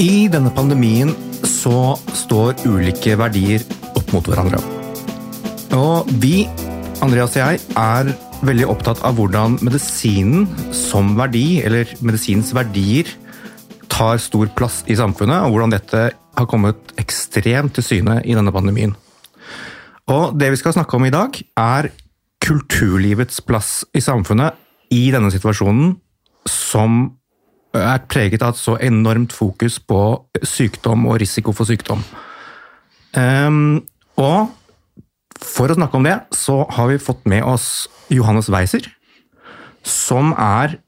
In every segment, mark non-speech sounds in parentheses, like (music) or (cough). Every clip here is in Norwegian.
I denne pandemien så står ulike verdier opp mot hverandre. Og vi, Andreas og jeg, er veldig opptatt av hvordan medisinen som verdi, eller medisinens verdier, tar stor plass i samfunnet, og hvordan dette har kommet ekstremt til syne i denne pandemien. Og det vi skal snakke om i dag, er kulturlivets plass i samfunnet i denne situasjonen, som er preget av et så enormt fokus på sykdom og risiko for sykdom. Um, og for å snakke om det, så har vi fått med oss Johannes Weiser, som er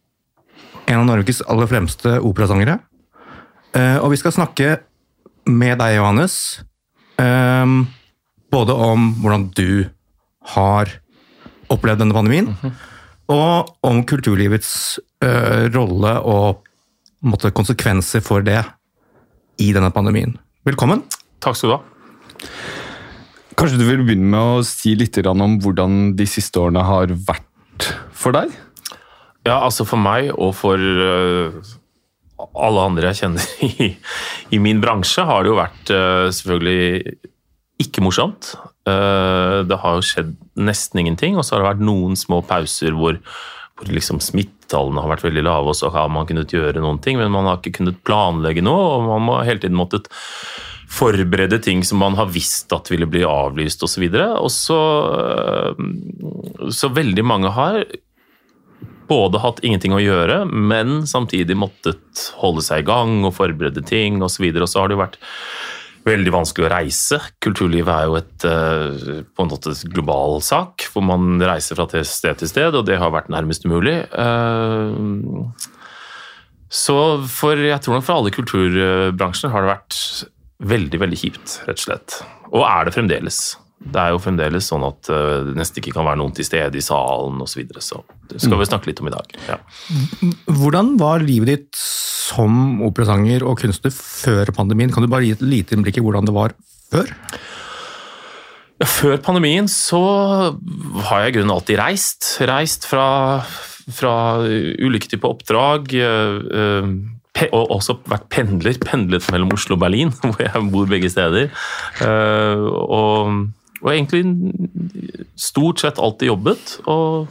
en av Norges aller fremste operasangere. Uh, og vi skal snakke med deg, Johannes, um, både om hvordan du har opplevd denne pandemien, mm -hmm. og om kulturlivets uh, rolle og måtte, konsekvenser for det i denne pandemien. Velkommen. Takk skal du ha. Kanskje du vil begynne med å si litt om hvordan de siste årene har vært for deg? Ja, altså for meg og for uh, alle andre jeg kjenner (laughs) i, i, min bransje, har det jo vært uh, selvfølgelig ikke morsomt. Uh, det har jo skjedd nesten ingenting, og så har det vært noen små pauser hvor hvor liksom smittetallene har vært veldig lave, og så har man kunnet gjøre noen ting, men man har ikke kunnet planlegge noe, og man har hele tiden måttet forberede ting som man har visst at ville bli avlyst osv. Og, så, øh, så veldig mange har både hatt ingenting å gjøre, men samtidig måttet holde seg i gang og forberede ting osv. Og, så og så har det jo vært veldig vanskelig å reise. Kulturlivet er jo et, eh, på en måte global sak, hvor man reiser fra sted til sted, og det har vært nærmest umulig. Eh, så for, jeg tror nok for alle kulturbransjer har det vært veldig, veldig kjipt, rett og slett. Og er det fremdeles. Det er jo fremdeles sånn at eh, det nesten ikke kan være noen til stede i salen osv. Så, videre, så det skal vi snakke litt om i dag. Ja. Hvordan var livet ditt som operasanger og kunstner før pandemien? Kan du bare gi et lite innblikk i hvordan det var før? Ja, før pandemien så har jeg i grunnen alltid reist. Reist fra, fra ulike typer oppdrag. Øh, og også vært pendler. Pendlet mellom Oslo og Berlin, (laughs) hvor jeg bor begge steder. Og og egentlig stort sett alltid jobbet og,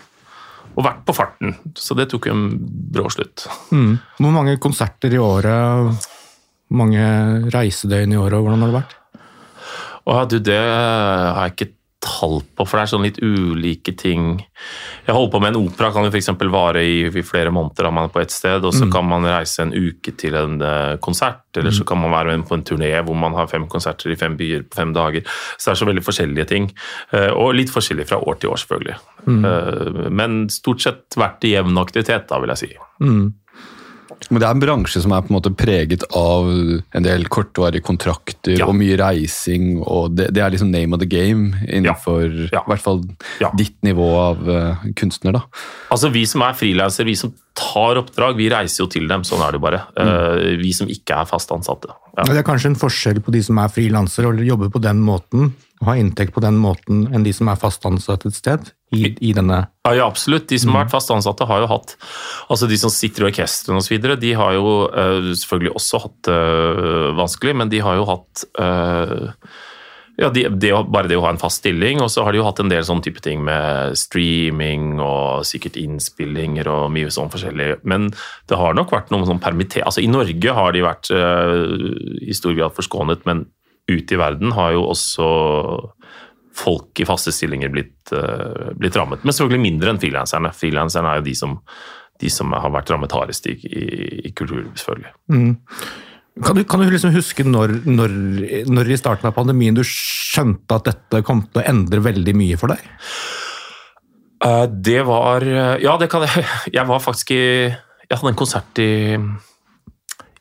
og vært på farten. Så det tok en brå slutt. Mm. Hvor mange konserter i året, mange reisedøgn i året, hvordan har det vært? Å, du, det har jeg ikke tall på, for det er sånn litt ulike ting. Jeg holder på med en opera, kan jo f.eks. vare i, i, flere måneder er man på ett sted, og så mm. kan man reise en uke til en uh, konsert, eller så mm. kan man være med på en turné hvor man har fem konserter i fem byer på fem dager. Så det er så veldig forskjellige ting. Uh, og litt forskjellig fra år til år, selvfølgelig. Mm. Uh, men stort sett vært i jevn aktivitet, da, vil jeg si. Mm. Men det er en bransje som er på en måte preget av en del kortvarige kontrakter ja. og mye reising. og det, det, er liksom name of the game innenfor ja. Ja. i hvert fall ditt nivå av uh, kunstner. da. Altså Vi som er frilansere, vi som tar oppdrag, vi reiser jo til dem. Sånn er det bare. Mm. Uh, vi som ikke er fast ansatte. Det er kanskje en forskjell på de som er frilansere og jobber på den måten, og har inntekt på den måten, enn de som er fast ansatt et sted? i, i denne ja, ja, absolutt. De som har vært fast ansatte, har jo hatt altså De som sitter i orkestrene osv., de har jo uh, selvfølgelig også hatt det uh, vanskelig, men de har jo hatt uh, ja, de, de, bare det å ha en fast stilling, og så har de jo hatt en del sånne type ting med streaming og sikkert innspillinger og mye sånn forskjellig. Men det har nok vært noen sånn permitter... Altså I Norge har de vært i stor grad forskånet, men ute i verden har jo også folk i faste stillinger blitt, uh, blitt rammet. Men selvfølgelig mindre enn frilanserne. Frilanserne er jo de som, de som, har vært rammet hardest i, i, i kulturlivet, selvfølgelig. Mm. Kan du, kan du liksom huske når, når, når, i starten av pandemien du skjønte at dette kom til å endre veldig mye for deg? Uh, det var Ja, det kan jeg (laughs) Jeg var faktisk i Jeg hadde en konsert i,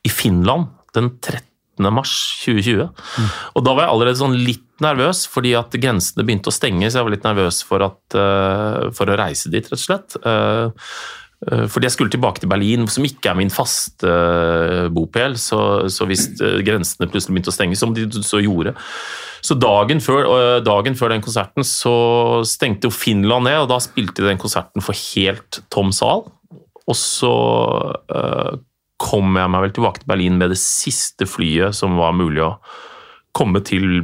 i Finland den 13. mars 2020. Mm. Og da var jeg allerede sånn litt nervøs, fordi at grensene begynte å stenge, så jeg var litt nervøs for, at, uh, for å reise dit, rett og slett. Uh, fordi jeg skulle tilbake til Berlin, som ikke er min faste bopel. Så, så hvis grensene plutselig begynte å stenge, som de så gjorde Så dagen før, dagen før, den konserten så stengte jo Finland ned, og da spilte de den konserten for helt tom sal. Og så kom jeg meg vel tilbake til Berlin med det siste flyet som var mulig å komme til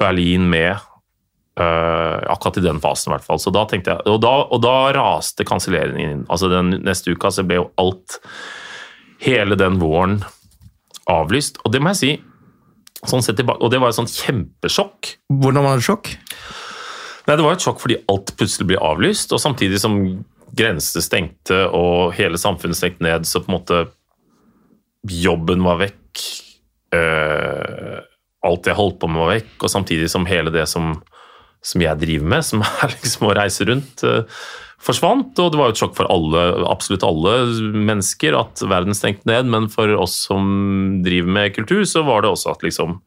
Berlin med. Uh, akkurat i den fasen, i hvert fall. Så da tenkte jeg, og da, og da raste kanselleringen inn. Altså den Neste uka så ble jo alt, hele den våren, avlyst. Og det må jeg si, sånn sett tilbake, og det var et sånt kjempesjokk. Hvordan var det sjokk? Nei, Det var et sjokk fordi alt plutselig ble avlyst, og samtidig som grensene stengte og hele samfunnet stengte ned, så på en måte Jobben var vekk. Uh, alt jeg holdt på med, var vekk, og samtidig som hele det som, som jeg driver med, som er (laughs) liksom å reise rundt, uh, forsvant. Og det var jo et sjokk for alle, absolutt alle mennesker at verden stengte ned, men for oss som driver med kultur, så var det også at liksom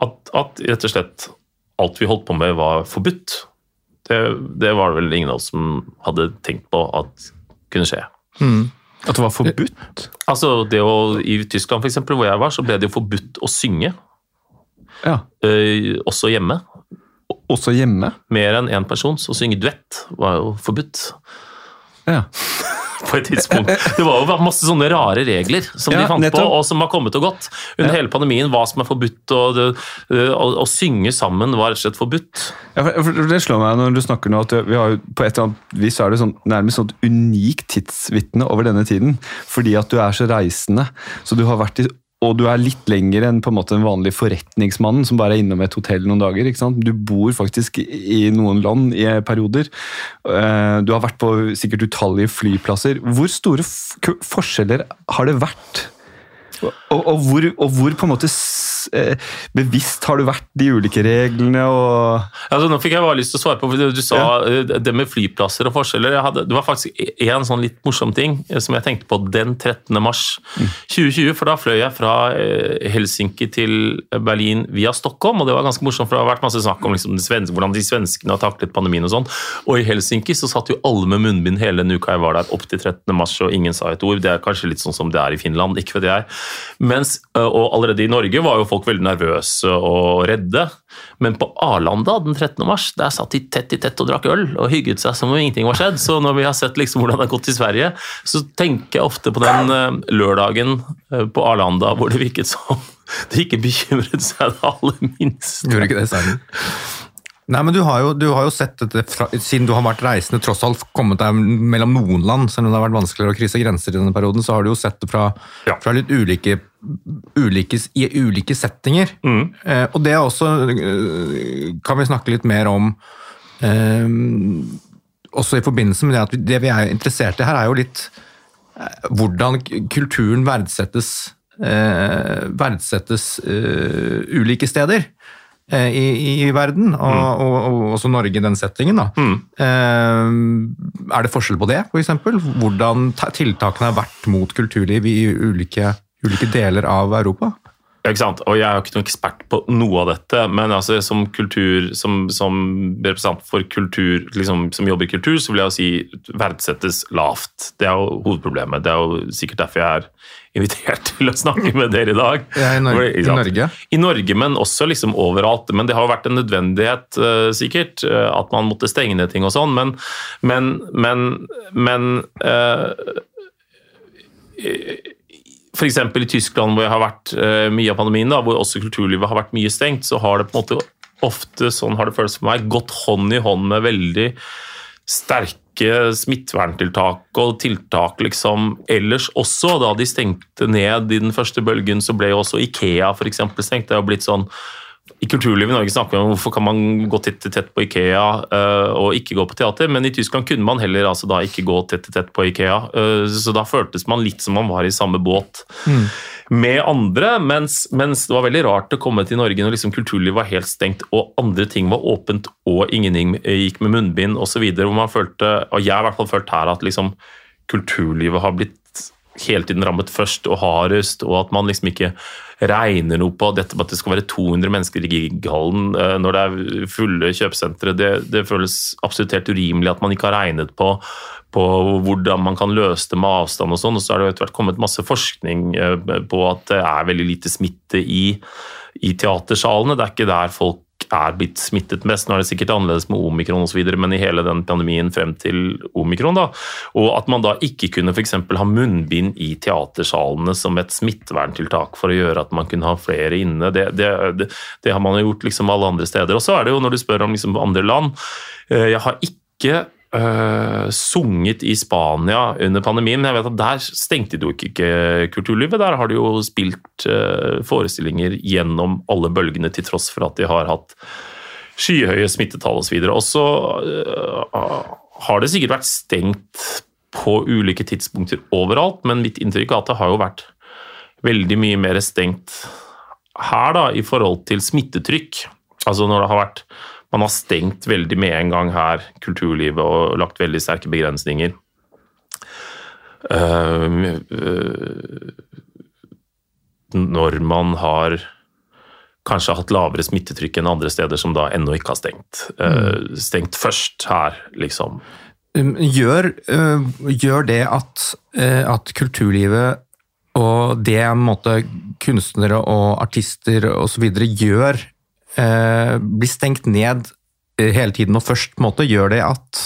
at, at rett og slett alt vi holdt på med, var forbudt. Det, det, var det vel ingen av oss som hadde tenkt på at kunne skje. Mm. At det var forbudt? Altså, det å, I Tyskland, for eksempel, hvor jeg var, så ble det jo forbudt å synge. Ja. Eh, også hjemme. Også hjemme? Mer enn én person. Så å synge duett var jo forbudt. Ja. (laughs) på et tidspunkt. Det var jo masse sånne rare regler som ja, de fant nettopp. på, og som har kommet og gått under ja. hele pandemien. Hva som er forbudt, og å, synge sammen var rett og slett forbudt. Ja, for Det slår meg når du snakker nå at vi har jo på et eller annet vis er det sånn, nærmest sånn unikt tidsvitne over denne tiden. Fordi at du er så reisende. Så du har vært i og du er litt lenger enn på en måte en vanlig forretningsmann som bare er innom et hotell noen dager. ikke sant? Du bor faktisk i noen land i perioder. Eh, du har vært på sikkert utallige flyplasser. Hvor store forskjeller har det vært? Og, og, hvor, og hvor på en måte bevisst har du vært de ulike reglene? og... Altså, nå fikk jeg bare lyst til å svare på for Du sa ja. Eh, det med flyplasser og forskjeller. Hadde, det var faktisk en sånn litt morsom ting eh, som jeg tenkte på den 13. mars 2020. For da fløy jeg fra Helsinki til Berlin via Stockholm, og det var ganske morsomt, for det har vært masse snakk om liksom, hvordan de svenskene har taklet pandemien og sånn. Og i Helsinki så satt jo alle med munnbind hele den uka jeg var der, opp til 13. mars, og ingen sa et ord. Det er kanskje litt sånn som det er i Finland, ikke vet jeg. Mens, og allerede i Norge var jo folk veldig nervøse og redde. Men på Arlanda den 13. mars, der satt de tett i tett og drakk øl og hygget seg som om ingenting var skjedd. Så når vi har sett liksom hvordan det har gått i Sverige, så tenker jeg ofte på den eh, lørdagen eh, på Arlanda hvor det virket som de ikke bekymret seg det aller minste. Gjorde ikke det særlig. Nei, men du har, jo, du har jo, sett dette, fra, Siden du har vært reisende, tross alt kommet deg mellom noen land, selv om det har vært vanskeligere å krysse grenser i denne perioden, så har du jo sett det fra, ja. fra litt ulike, ulike, i ulike settinger. Mm. Eh, og det også eh, Kan vi snakke litt mer om eh, Også i forbindelse med det at det vi er interessert i her, er jo litt eh, hvordan kulturen verdsettes, eh, verdsettes eh, ulike steder. I, i, verden, og, mm. og, og, også Norge i den settingen. Da. Mm. Eh, er det forskjell på det, f.eks.? Hvordan tiltakene har vært mot kulturliv i ulike, ulike deler av Europa? Ja, ikke sant? Og Jeg er jo ikke noen ekspert på noe av dette, men altså, som, kultur, som, som representant for kultur, liksom, som jobber i kultur, så vil jeg jo si verdsettes lavt. Det er jo hovedproblemet. Det er jo sikkert derfor jeg er invitert (laughs) til å snakke med dere i dag. Ja, i, Norge. I Norge? I Norge, men også liksom overalt. Men det har jo vært en nødvendighet, uh, sikkert, uh, at man måtte stenge ned ting og sånn, men, men, men, men uh, F.eks. i Tyskland, hvor jeg har vært mye av pandemien, da, hvor også kulturlivet har vært mye stengt, så har det på en måte ofte, sånn har det føltes for meg, gått hånd i hånd med veldig sterke smitteverntiltak og tiltak liksom ellers også. Da de stengte ned i den første bølgen, så ble jo også Ikea for eksempel, stengt. Det har blitt sånn i kulturlivet i Norge snakker vi om hvorfor kan man gå tett i tett på Ikea uh, og ikke gå på teater, men i Tyskland kunne man heller altså da ikke gå tett i tett på Ikea. Uh, så da føltes man litt som man var i samme båt. Mm med andre, mens, mens, det var veldig rart å komme til Norge når liksom kulturlivet var helt stengt og andre ting var åpent og ingen gikk med munnbind osv. Hvor man følte, og jeg har i hvert fall følt her, at liksom kulturlivet har blitt hele tiden rammet først og hardest, og at man liksom ikke regner noe på dette med at det skal være 200 mennesker i Gighallen eh, når det er fulle kjøpesentre. Det, det føles absolutt helt urimelig at man ikke har regnet på på hvordan man kan løse det med avstand og sånn. Og så har det etter hvert kommet masse forskning eh, på at det er veldig lite smitte i, i teatersalene. Det er ikke der folk er blitt smittet mest. Nå er det sikkert annerledes med omikron osv., men i hele den pandemien frem til omikron. da, Og at man da ikke kunne f.eks. ha munnbind i teatersalene som et smitteverntiltak for å gjøre at man kunne ha flere inne. Det, det, det, det har man jo gjort liksom alle andre steder. Og så er det jo, når du spør om liksom andre land eh, Jeg har ikke uh, sunget i Spania under pandemien. Jeg vet at Der stengte de jo ikke kulturlivet. Der har de jo spilt uh, forestillinger gjennom alle bølgene, til tross for at de har hatt skyhøye smittetall osv. Og så uh, har det sikkert vært stengt på ulike tidspunkter overalt, men mitt inntrykk er at det har jo vært veldig mye mer stengt her da, i forhold til smittetrykk. Altså når det har vært man har stengt veldig med en gang her, kulturlivet, og lagt veldig sterke begrensninger. Uh, uh, når man har kanskje hatt lavere smittetrykk enn andre steder som da ennå ikke har stengt. Uh, stengt først her, liksom. Um, gjør, gjør det at, at, kulturlivet og det måte, kunstnere og artister osv. gjør eh, blir stengt ned eh, hele tiden, og først på en måte gjør det at,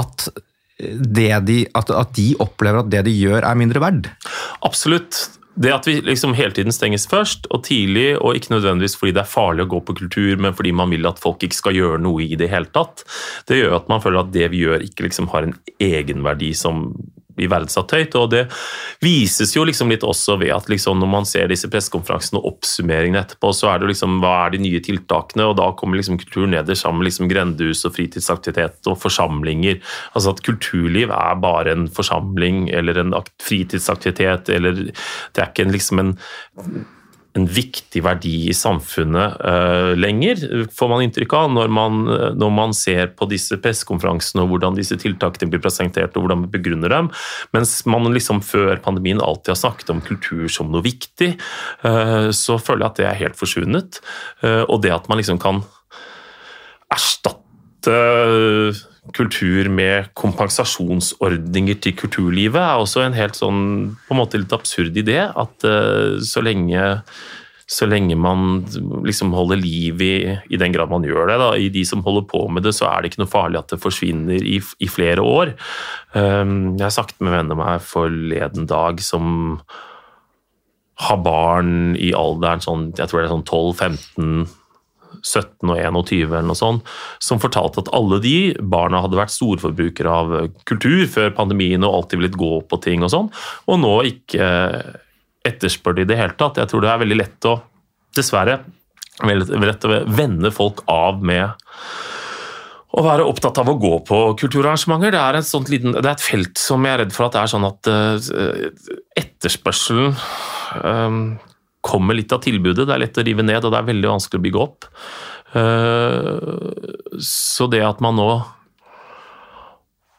at, det de, at, at de opplever at det de gjør, er mindre verd? Absolutt. Det at vi liksom hele tiden stenges først og tidlig, og ikke nødvendigvis fordi det er farlig å gå på kultur, men fordi man vil at folk ikke skal gjøre noe i det hele tatt, det gjør at man føler at det vi gjør, ikke liksom har en egenverdi som blir verdsatt høyt. og Det vises jo liksom litt også ved at liksom når man ser disse pressekonferansene og oppsummeringene etterpå, så er det liksom hva er de nye tiltakene, og da kommer liksom kultur neder sammen med liksom grendehus og fritidsaktivitet og forsamlinger. Altså at kulturliv er bare en forsamling eller en fritidsaktivitet, eller det er ikke en, liksom en en viktig verdi i samfunnet uh, lenger, får man inntrykk av når man, når man ser på disse pressekonferansene og hvordan disse tiltakene blir presentert og hvordan man begrunner dem. Mens man liksom før pandemien alltid har snakket om kultur som noe viktig, uh, så føler jeg at det er helt forsvunnet. Uh, og det at man liksom kan erstatte kultur med kompensasjonsordninger til kulturlivet er også en helt sånn på en måte litt absurd idé. At uh, så lenge så lenge man liksom holder liv i, i den grad man gjør det, da, i de som holder på med det, så er det ikke noe farlig at det forsvinner i, i flere år. Um, jeg har sagt med venner meg forleden dag som har barn i alderen sånn, jeg tror det er sånn 12-15 17 og 21 eller noe sånt, som fortalte at alle de barna hadde vært storforbrukere av kultur før pandemien og alltid villet gå på ting og sånn, og nå ikke etterspør de i det hele tatt. Jeg tror det er veldig lett å, dessverre, veldig lett å vende folk av med å være opptatt av å gå på kulturarrangementer. Det er, et, liten, det er et felt som jeg er redd for at det er sånn at uh, etterspørselen um, kommer litt av tilbudet. Det er lett å rive ned, og det er veldig vanskelig å bygge opp. Eh, så det at man nå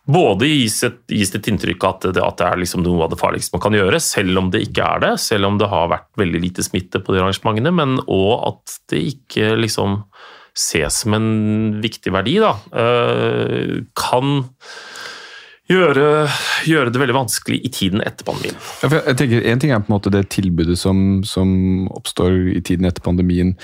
både gis et, gis et inntrykk at det, at det er liksom noe av det farligste man kan gjøre, selv om det ikke er det, selv om det har vært veldig lite smitte på de arrangementene, men òg at det ikke liksom ses som en viktig verdi, da, eh, kan gjøre, gjøre, det veldig vanskelig i tiden etter pandemien. Jeg tenker, En ting er på en måte det tilbudet som, som, oppstår i tiden etter pandemien,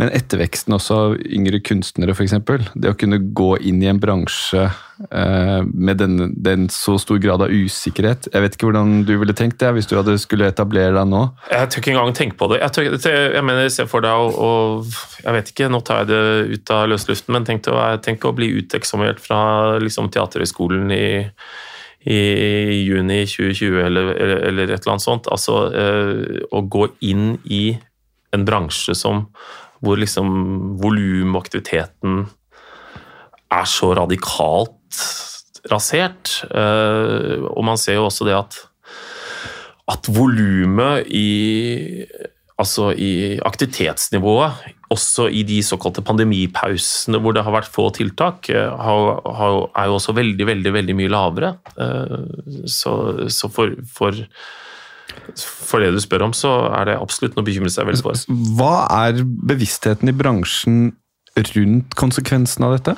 men etterveksten også av yngre kunstnere f.eks. Det å kunne gå inn i en bransje med den, den, så stor grad av usikkerhet. Jeg vet ikke hvordan du ville tenkt det hvis du hadde skulle etablere deg nå? Jeg tør ikke engang tenke på det. Jeg, tør, jeg mener, se for deg å Jeg vet ikke, nå tar jeg det ut av løsluften, men tenk, å, tenk å bli uteksaminert fra liksom, Teaterhøgskolen i, i juni 2020 eller, eller, eller, et eller annet sånt. Altså eh, å gå inn i en bransje som, hvor liksom volumaktiviteten er så radikalt rasert. Eh, og man ser jo også det at, at volumet i Altså i aktivitetsnivået, også i de såkalte pandemipausene hvor det har vært få tiltak, eh, er jo også veldig, veldig, veldig mye lavere. Eh, så, så for, for for det du spør om, så er det absolutt noe å bekymre seg veldig for. Hva er bevisstheten i bransjen rundt konsekvensen av dette?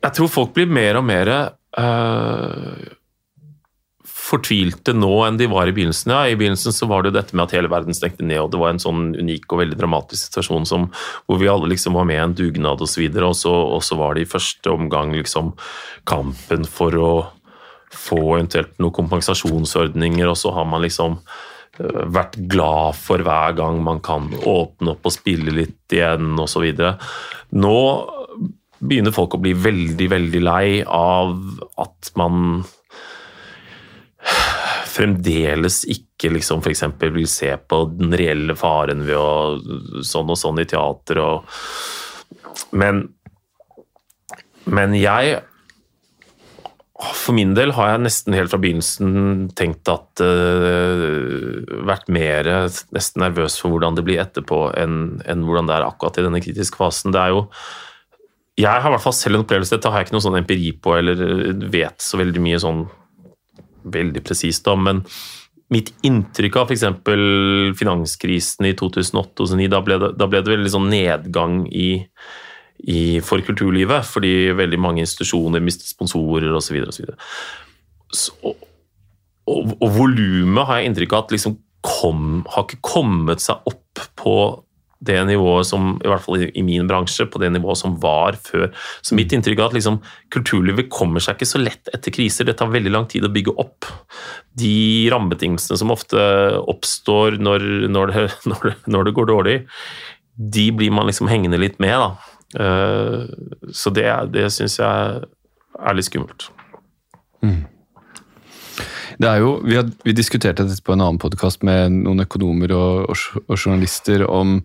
Jeg tror folk blir mer og mer uh, fortvilte nå enn de var i begynnelsen. Ja, I begynnelsen så var det dette med at hele verden stengte ned, og det var en sånn unik og veldig dramatisk situasjon som, hvor vi alle liksom var med i en dugnad osv. Og, så og, og så var det i første omgang liksom kampen for å få eventuelt noen kompensasjonsordninger, og så har man liksom eh, vært glad for hver gang man kan åpne opp og spille litt igjen osv. Nå begynner folk å bli veldig, veldig lei av at man fremdeles ikke liksom f.eks. vil se på den reelle faren ved å sånn og sånn i teater og Men, men jeg for min del har jeg nesten helt fra begynnelsen tenkt at uh, Vært mer nesten nervøs for hvordan det blir etterpå, enn, enn hvordan det er akkurat i denne kritiske fasen. Det er jo Jeg har i hvert fall selv en opplevelse, dette har jeg ikke noe sånn empiri på eller vet så veldig mye sånn veldig presist om, men mitt inntrykk av f.eks. finanskrisen i 2008-2009, da, da, ble det veldig sånn nedgang i, i, for kulturlivet, fordi veldig mange institusjoner mistet sponsorer osv. Og, så og, og, og volumet har jeg inntrykk av at liksom kom, har ikke kommet seg opp på det nivået som, i hvert fall i min bransje, på det nivået som var før. Så mitt inntrykk er at liksom, kulturlivet kommer seg ikke så lett etter kriser. Det tar veldig lang tid å bygge opp. De rammebetingelsene som ofte oppstår når, når, det, (laughs) når, det, når det, går dårlig, de blir man liksom hengende litt med. Da. Eh, så det, det syns jeg er litt skummelt. Mm. Jo, vi, had, vi diskuterte dette på en annen podkast med noen økonomer og, og, og, journalister om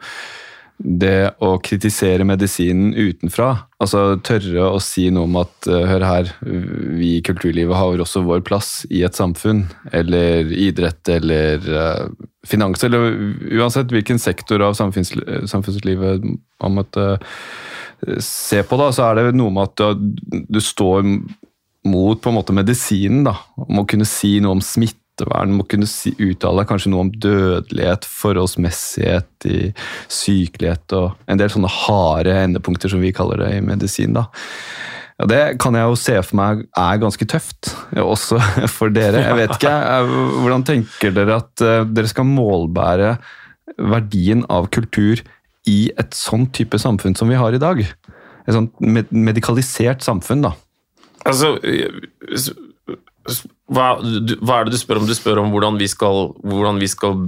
det å kritisere medisinen utenfra. Altså tørre å si noe om at uh, hør her, vi i kulturlivet har også vår plass i et samfunn. Eller idrett eller uh, finans, eller uansett hvilken sektor av samfunns, samfunnslivet man måtte uh, se på, da, så er det noe med at du står mot på en måte medisinen. da, Om å kunne si noe om smittevern, om å kunne si, uttale kanskje noe om dødelighet, forholdsmessighet i sykelighet og en del sånne harde endepunkter, som vi kaller det i medisin. da. Ja, Det kan jeg jo se for meg er ganske tøft, også (laughs) for dere. Jeg vet ikke, Hvordan tenker dere at eh, dere skal målbære verdien av kultur i et sånn type samfunn som vi har i dag? Et sånt medikalisert samfunn, da. Altså hva, hva, er det du spør om? Du spør om hvordan vi skal, hvordan vi skal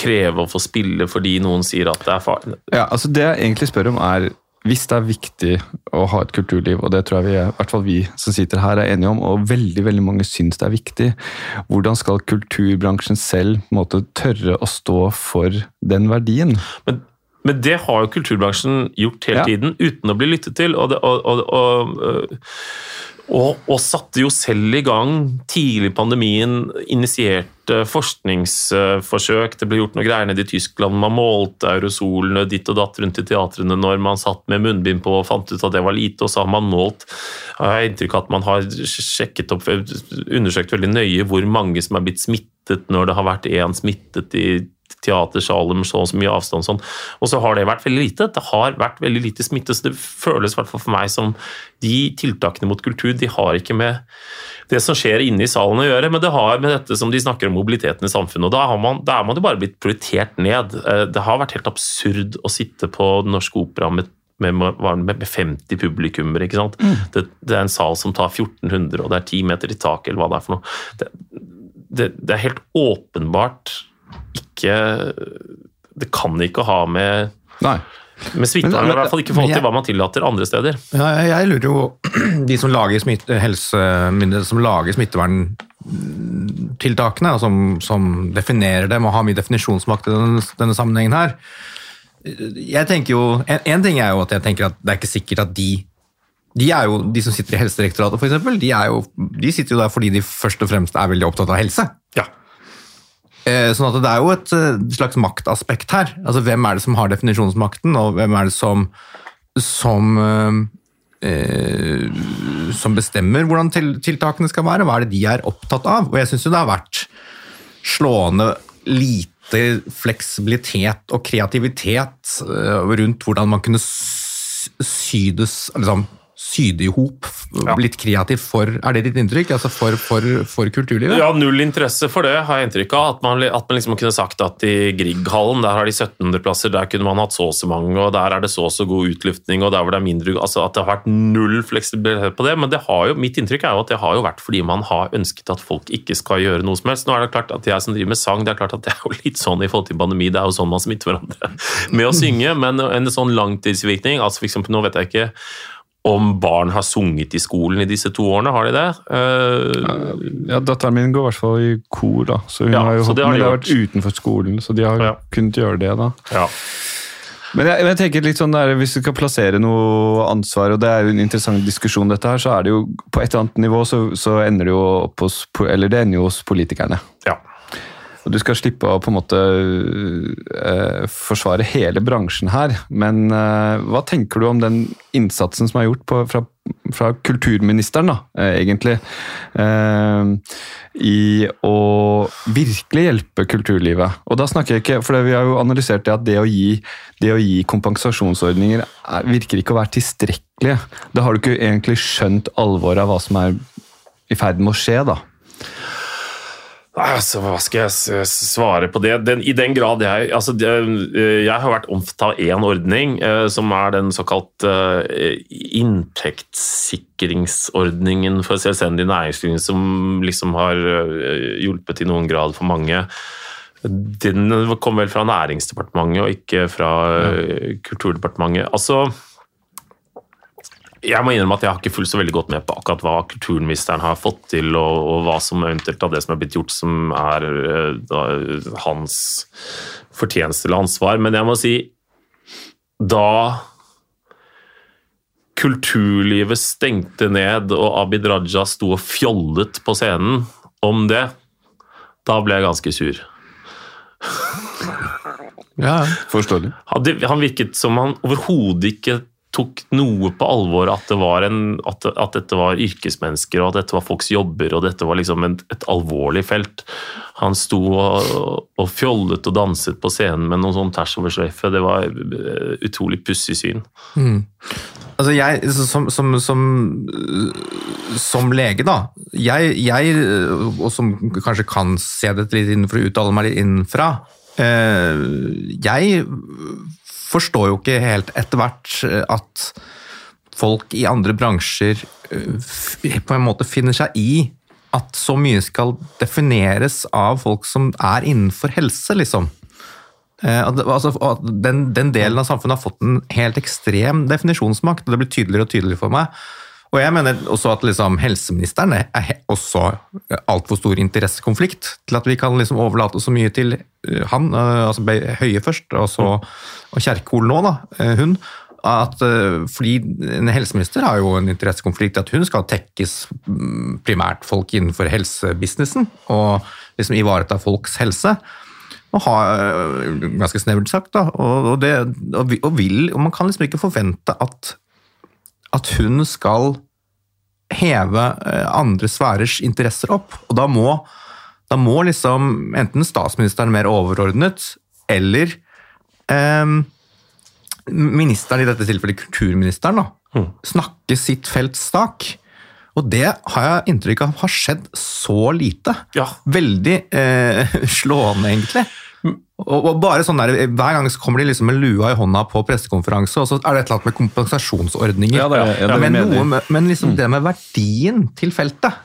kreve å få spille fordi noen sier at det er farlig? Ja, altså Det jeg egentlig spør om er hvis det er viktig å ha et kulturliv, og det tror jeg vi, i hvert fall vi som sitter her er enige om, og veldig veldig mange syns det er viktig, hvordan skal kulturbransjen selv måte, tørre å stå for den verdien? Men, men det har jo kulturbransjen gjort hele ja. tiden, uten å bli lyttet til. og, det, og, og, og og, og, satte jo selv i gang, tidlig i pandemien, initierte forskningsforsøk. Det ble gjort noe greier nede i Tyskland. Man målte aerosolene ditt og datt rundt i teatrene når man satt med munnbind på og fant ut at det var lite, og så har man målt Jeg har inntrykk av at man har sjekket opp, undersøkt veldig nøye hvor mange som er blitt smittet når det har vært én smittet i teatersaler med så og så mye avstand. Sånn. Og så har det vært veldig lite. Det har vært veldig lite smitte, så det føles fall for meg som de tiltakene mot kultur de har ikke med det som skjer inne i salen å gjøre, men det har med dette som de snakker om mobiliteten i samfunnet. og Da, har man, da er man jo bare blitt prioritert ned. Eh, det har vært helt absurd å sitte på Den norske opera med med, med 50 publikummere. ikke sant? Mm. Det, det, er en sal som tar 1400, og det er 10 meter i taket, eller hva det er for noe. Det, det, det er helt åpenbart ikke Det kan ikke ha med Nei. Med smittevern, i hvert fall ikke forhold til hva man tillater andre steder. Ja, jeg lurer jo (clears throat) De som lager, smitte, som lager smitteverntiltakene, som, som, definerer dem og har mye definisjonsmakt i denne, denne sammenhengen her jeg tenker jo, en, en, ting er jo at jeg tenker at det er ikke sikkert at de de, er jo, de som sitter i Helsedirektoratet, f.eks., de, de sitter jo der fordi de først og fremst er veldig opptatt av helse. Eh, sånn at det er jo et eh, slags maktaspekt her. Altså Hvem er det som har definisjonsmakten, og hvem er det som, som, eh, som bestemmer hvordan tiltakene skal være? Hva er det de er opptatt av? Og jeg syns det har vært slående lite fleksibilitet og kreativitet eh, rundt hvordan man kunne sydes, liksom, sydd i hop ja. blitt kreativ for Er det ditt inntrykk? Altså for, for, for, kulturlivet? Ja, null interesse for det, har jeg inntrykk av. At man, at man liksom kunne sagt at i Grieghallen der har de 1700 plasser, der kunne man hatt så og så mange, og der er det så og så god utluftning, og der hvor det er mindre altså At det har vært null fleksibilitet på det. Men det har jo, mitt inntrykk er jo at det har jo vært fordi man har ønsket at folk ikke skal gjøre noe som helst. Nå er det klart at jeg som driver med sang, det er klart at det er jo litt sånn i forhold til pandemi, det er jo sånn man smitter hverandre (laughs) med å synge, men en sånn langtidsvirkning altså for eksempel, Nå vet jeg ikke om barn har sunget i skolen i disse to årene, har de det? Uh, ja, Datteren min går i hvert fall i kor, da. Så hun ja, har jo så det har, de har vært utenfor skolen, så de har ja. kunnet gjøre det. da. Ja. Men jeg, jeg, tenker litt sånn der, Hvis du skal plassere noe ansvar, og det er jo en interessant diskusjon, dette her, så er det jo på et eller annet nivå så, så ender det jo opp hos, eller det ender jo hos politikerne. Ja. Du skal slippe å på en måte uh, forsvare hele bransjen her. Men uh, hva tenker du om den innsatsen som er gjort på, fra, fra, kulturministeren, da, uh, egentlig? I å virkelig hjelpe kulturlivet. Og da snakker jeg ikke, for vi har jo analysert det at det å gi, det å gi kompensasjonsordninger er, virker ikke å være tilstrekkelig. Da har du ikke egentlig skjønt alvoret av hva som er i ferd med å skje, da. Altså, hva skal jeg svare på det? Den, I den grad jeg altså, eh, Jeg har vært omfattet av én ordning, eh, som er den såkalt uh, inntektssikringsordningen for selvstendig næringsliv, som liksom har hjulpet i noen grad for mange. Den kom vel fra Næringsdepartementet og ikke fra ja. Kulturdepartementet. Altså jeg må innrømme at jeg har ikke fulgt så veldig godt med på akkurat hva kulturministeren har fått til, og, og hva som eventuelt av det som er blitt gjort, som er eh, da, hans fortjeneste eller ansvar. Men jeg må si da kulturlivet stengte ned og Abid Raja sto og fjollet på scenen om det, da ble jeg ganske sur. Ja, forståelig. Han virket som han overhodet ikke tok noe på alvor at, det en, at, at, dette var yrkesmennesker, og at dette var folks jobber, og dette var liksom et, et alvorlig felt. Han sto og, og, fjollet og danset på scenen med noen sånn tersoversløyfe. over sløyfe. Det var eh, utrolig pussig syn. Mm. Altså jeg, som, som, som, som, lege, da. Jeg, jeg, og som kanskje kan se dette litt innenfor og uttale meg litt innenfra. Eh, jeg forstår jo ikke helt etter hvert eh, at folk i andre bransjer eh, på en måte finner seg i at så mye skal defineres av folk som er innenfor helse, liksom. Eh, altså, den, den, delen av samfunnet har fått en helt ekstrem definisjonsmakt, og det blir tydeligere og tydeligere for meg. Og jeg mener også at liksom, helseministeren er også altfor stor interessekonflikt til at vi kan liksom overlate så mye til eh, han, eh, altså Høie først, og så og Kjerkol nå, da, eh, hun. At, fordi En helseminister har jo en interessekonflikt at hun skal tekkes mm, primært folk innenfor helsebusinessen og liksom ivareta folks helse. Og har, ganske snevert sagt, da, og, det, og, vil, og man kan liksom ikke forvente at at hun skal heve eh, andre sfærers interesser opp. Og da må, da må liksom enten statsministeren mer overordnet, eller eh, ministeren, i dette tilfellet kulturministeren, da, mm. snakke sitt felts sak. Og det har jeg inntrykk av har skjedd så lite. Ja. Veldig eh, (laughs) slående, egentlig. Og, og bare sånn der, Hver gang så kommer de liksom med lua i hånda på pressekonferanse, og så er det et eller annet med kompensasjonsordninger. Ja, det, ja, det men, noe, men liksom mm. det med verdien til feltet,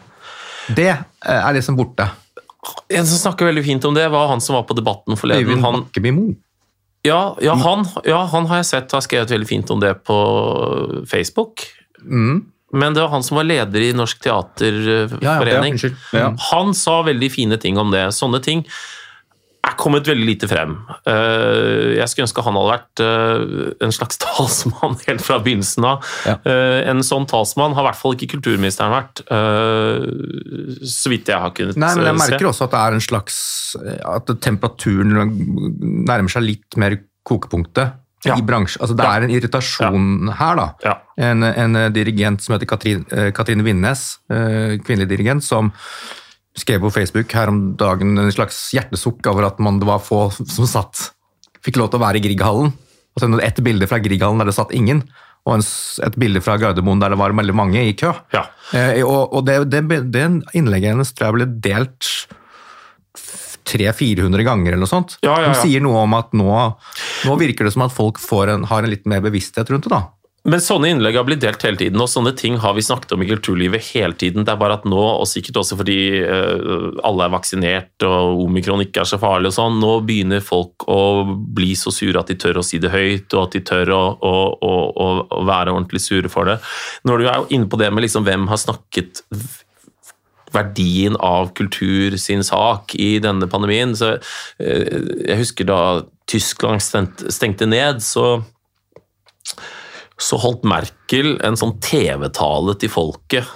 det eh, er liksom borte. En som snakker veldig fint om det, var han som var på Debatten forleden. Øyvind Bakkeby ja, ja, han, ja, han har jeg sett har skrevet veldig fint om det på Facebook. Mm. Men det var han som var leder i Norsk Teaterforening. Ja, ja, han sa veldig fine ting om det. Sånne ting er kommet veldig lite frem. Eh, jeg skulle ønske han hadde vært eh, en slags (laughs) talsmann helt fra begynnelsen av. Ja. Eh, en sånn talsmann har i hvert fall ikke kulturministeren vært, så vidt jeg har kunnet se. Nei, men Jeg merker også at det er en slags at temperaturen nærmer seg litt mer kokepunktet. Ja. i bransjen. Altså, det ja. er en irritasjon ja. her. da. En, en, dirigent som heter Katrine, Katrine Vinnes, kvinnelig dirigent, som skrev på Facebook her om dagen en slags hjertesukk over at man, det var få som satt fikk lov til å være i Grieghallen. Og ett bilde fra Grieghallen der det satt ingen. og en, et bilde fra Gardermoen der det var veldig mange i kø. Ja. Eh, og, og det, det, det, innlegget hennes tror jeg ble delt 300-400 ganger eller noe sånt. Ja, ja, ja. Som sier noe om at nå, nå virker det som at folk en, har en litt mer bevissthet rundt det. da. Men sånne innlegg har blitt delt hele tiden, og sånne ting har vi snakket om i kulturlivet hele tiden. Det er bare at nå, og sikkert også fordi uh, alle er vaksinert og omikron ikke er så farlig og sånn, nå begynner folk å bli så sure at de tør å si det høyt, og at de tør å, å, å, å være ordentlig sure for det. Når du er inne på det med liksom hvem har snakket verdien av kultur sin sak i denne pandemien, så uh, jeg husker da Tyskland stengte ned, så så holdt Merkel en sånn TV-tale til folket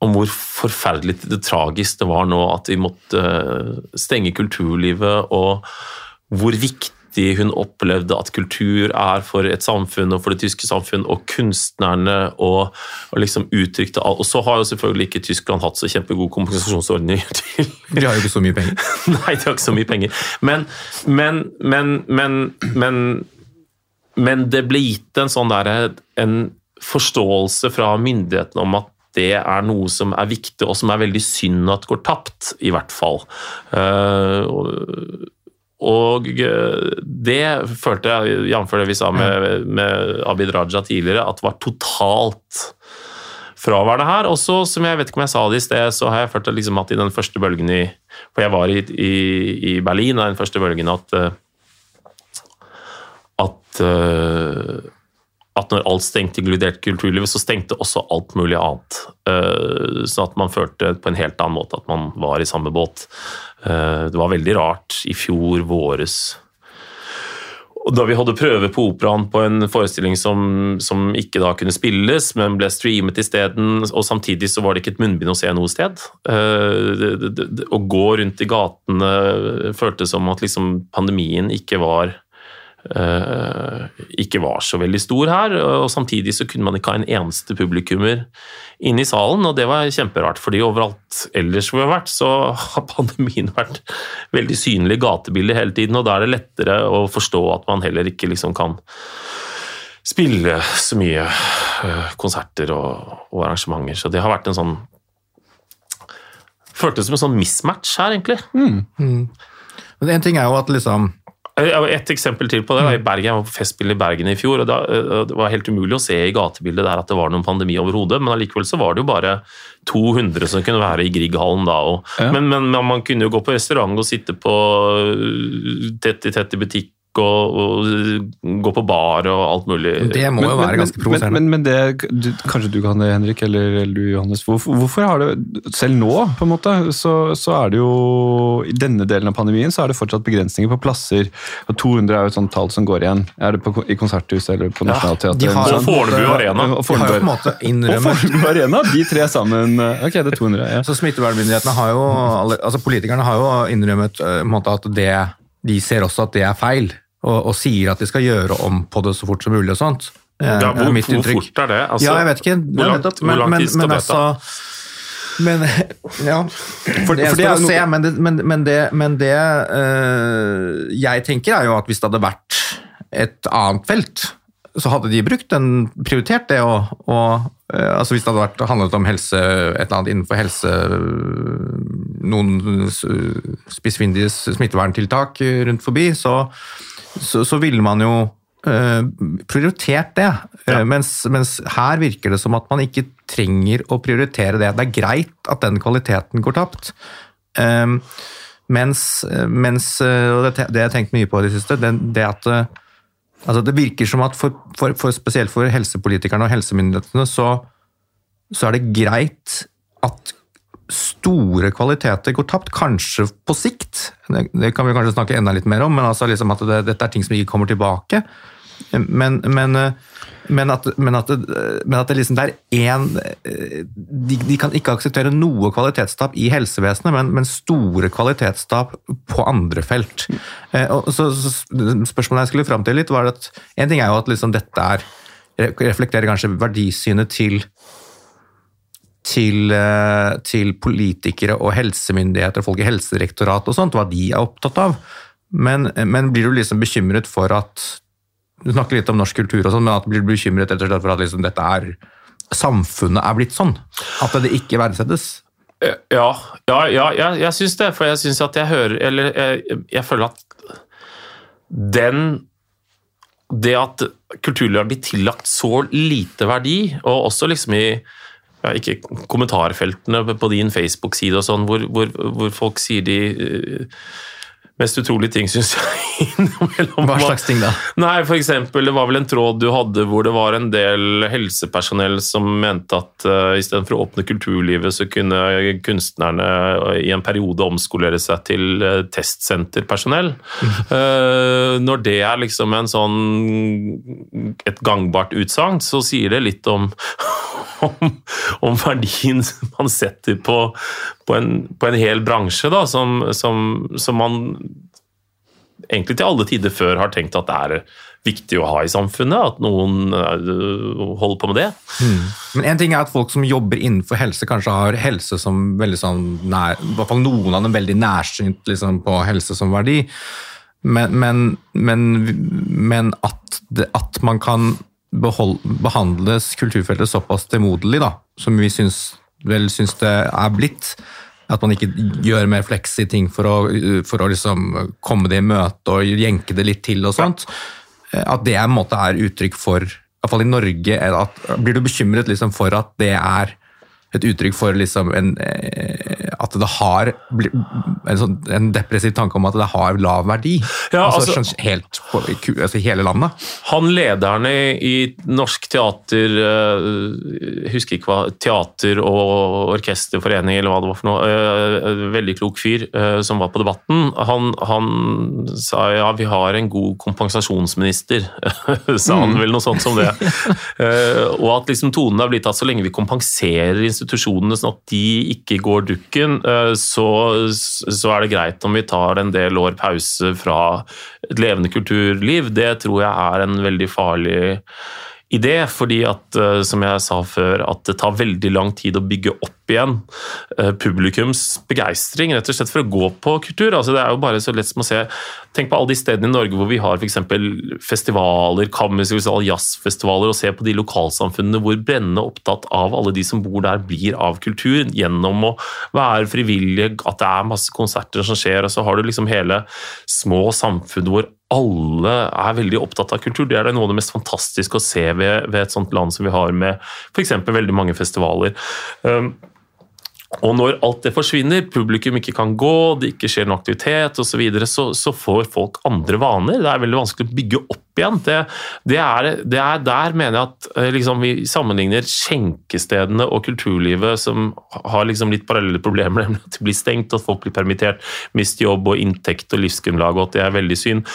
om hvor forferdelig det tragisk det var nå at vi måtte eh, stenge kulturlivet, og hvor viktig hun opplevde at kultur er for et samfunn og for det tyske samfunn, og kunstnerne, og, og liksom uttrykte alt. Og så har jo selvfølgelig ikke Tyskland hatt så kjempegod kompensasjonsordning (laughs) til De har jo ikke så mye penger. (laughs) Nei, de har ikke så mye penger. Men, men, men, men, men men det ble gitt en sånn der, en forståelse fra myndighetene om at det er noe som er viktig, og som er veldig synd at går tapt, i hvert fall. Eh, og det følte jeg, jf. det vi sa med, med, Abid Raja tidligere, at det var totalt fraværende her. Også, som jeg vet ikke om jeg sa det i sted, så har jeg følt liksom at i den første bølgen i For jeg var i, i, i Berlin, og den første bølgen at eh, at, uh, at når alt stengte, inkludert kulturlivet, så stengte også alt mulig annet. Uh, sånn at man følte på en helt annen måte at man var i samme båt. Uh, det var veldig rart i fjor våres. Da vi hadde prøve på operaen på en forestilling som, som ikke da kunne spilles, men ble streamet isteden, og samtidig så var det ikke et munnbind å se noe sted. Å gå rundt i gatene føltes som at liksom pandemien ikke var ikke var så veldig stor her. og Samtidig så kunne man ikke ha en eneste publikummer inne i salen, og det var kjemperart. fordi overalt ellers hvor vi har vært, så har pandemien vært veldig synlig i gatebildet hele tiden, og da er det lettere å forstå at man heller ikke liksom kan spille så mye uh, konserter og, og, arrangementer. Så det har vært en sånn Føltes som en sånn mismatch her, egentlig. Mm. Mm. Men en ting er jo at liksom et eksempel til på det. Da. I Bergen, Jeg var på Festspillet i Bergen i fjor. og da, eh, Det var helt umulig å se i gatebildet der at det var noen pandemi overhodet, men allikevel så var det jo bare 200 som kunne være i Grieghallen da. Og, ja. men, men, man kunne jo gå på restaurant og sitte på eh, tett i tett i butikk og, og, gå på bar og alt mulig. Det må jo være ganske provoserende. Men, men, det, du, kanskje du kan det, Henrik, eller, eller du, Johannes. Hvorfor, hvorfor, har det Selv nå, på en måte, så, så, er det jo I denne delen av pandemien så er det fortsatt begrensninger på plasser. og 200 er jo et sånt tall som går igjen. Er det på, i konserthuset eller på Nationaltheatret? Ja, og Fornebu Arena. Og Fornebu, Fornebu Arena, de tre sammen. Ok, det er 200. Ja. Så smittevernmyndighetene har jo, altså Politikerne har jo innrømmet måte, at det de ser også at det er feil, og, og, sier at de skal gjøre om på det så fort som mulig og sånt. Ja, hvor, hvor, fort er det? Altså, ja, jeg vet ikke. Hvor lang, nettopp, men, hvor lang tid skal men, det ta? Altså, men (laughs) ja for, Det gjenstår å se, men det, men, men det, men det øh, jeg tenker, er jo at hvis det hadde vært et annet felt, så hadde de brukt den, prioritert det. Og, og øh, altså Hvis det hadde vært, handlet om helse, et eller annet innenfor helse Noen spissfindige smitteverntiltak rundt forbi, så, så, så ville man jo uh, prioritert det. Ja. Mens, mens, her virker det som at man ikke trenger å prioritere det. Det er greit at den kvaliteten går tapt. Um, mens, mens og det, det jeg har tenkt mye på i det siste, det, det at Altså det virker som at for, for, for spesielt for helsepolitikerne og helsemyndighetene så, så, er det greit at store kvaliteter går tapt, kanskje på sikt. Det, det kan vi kanskje snakke enda litt mer om, men altså liksom at det, dette er ting som ikke kommer tilbake. Men, men, men, at, men, at, men at det liksom det er én de, de, kan ikke akseptere noe kvalitetstap i helsevesenet, men, store kvalitetstap på andre felt. Eh, så, så Spørsmålet jeg skulle fram til litt, var at en ting er jo at liksom dette er reflekterer kanskje verdisynet til til, eh, til, politikere og helsemyndigheter og folk i Helsedirektoratet og sånt, hva de er opptatt av. Men, men blir du liksom bekymret for at Du snakker litt om norsk kultur, og sånn, men at du blir bekymret slett for at liksom dette er samfunnet er blitt sånn. At det ikke verdsettes. Ja, ja, ja jeg, jeg syns det. For jeg syns at jeg hører Eller jeg, jeg føler at den Det at kulturlivet har blitt tillagt så lite verdi, og også liksom i ja, ikke kommentarfeltene på din Facebook-side og sånn, hvor, hvor, hvor, folk sier de uh, mest utrolige ting, syns jeg. (laughs) Hva slags ting da? Nei, for eksempel, Det var vel en tråd du hadde hvor det var en del helsepersonell som mente at uh, istedenfor å åpne kulturlivet, så kunne kunstnerne i en periode omskolere seg til uh, testsenterpersonell. Uh, når det er liksom en sånn et gangbart utsagn, så sier det litt om, (laughs) om, om verdien man setter på, på en, på en hel bransje da, som, som, som, man egentlig til alle tider før har tenkt at det er viktig å ha i samfunnet. At noen uh, holder på med det. Mm. Men en ting er at folk som jobber innenfor helse, kanskje har helse som veldig sånn nær, i hvert fall noen av dem veldig nærsynt liksom, på helse som verdi. Men, men, men, men at, det, at, man kan behold, behandles kulturfeltet såpass stemoderlig, som vi syns, vel syns det er blitt, at man ikke gjør mer fleksy ting for å, for å liksom komme det i møte og jenke det litt til og sånt. At det en måte er uttrykk for, iallfall i Norge, at, blir du bekymret liksom for at det er et uttrykk for liksom en, eh, at det har en, sånn, en, depressiv tanke om at det har lav verdi. Ja, altså, altså, helt på altså, hele landet. Han lederen i, norsk teater uh, Husker ikke hva Teater- og orkesterforening eller hva det var for noe. Uh, veldig klok fyr uh, som var på Debatten. Han, han, sa ja, vi har en god kompensasjonsminister, (laughs) sa han mm. vel noe sånt som det. (laughs) og at liksom tonen har blitt at så lenge vi kompenserer institusjonene sånn at de ikke går dukken, eh, så, så, er det greit om vi tar en del år pause fra et levende kulturliv. Det tror jeg er en veldig farlig idé, fordi at, eh, som jeg sa før, at det tar veldig lang tid å bygge opp igjen eh, publikums begeistring, rett og slett for å gå på kultur. Altså, det er jo bare så lett som å se Tenk på alle de stedene i Norge hvor vi har f.eks. festivaler, kammermusikale jazzfestivaler, og se på de lokalsamfunnene hvor brennende opptatt av alle de som bor der, blir av kultur, gjennom å være frivillige, at det er masse konserter som skjer, og så har du liksom hele små samfunn hvor alle er veldig opptatt av kultur. Det er noe av det mest fantastiske å se ved, ved et sånt land som vi har med f.eks. veldig mange festivaler. Um, og når alt det forsvinner, publikum ikke kan gå, det ikke skjer noe aktivitet osv., så, videre, så så får folk andre vaner. Det er veldig vanskelig å bygge opp igjen. Det, det, er, det er, Der mener jeg at eh, liksom, vi sammenligner skjenkestedene og kulturlivet, som har liksom litt parallelle problemer, (laughs) nemlig at de blir stengt, at folk blir permittert, mister jobb og inntekt og livsgrunnlag, og at det er veldig synd.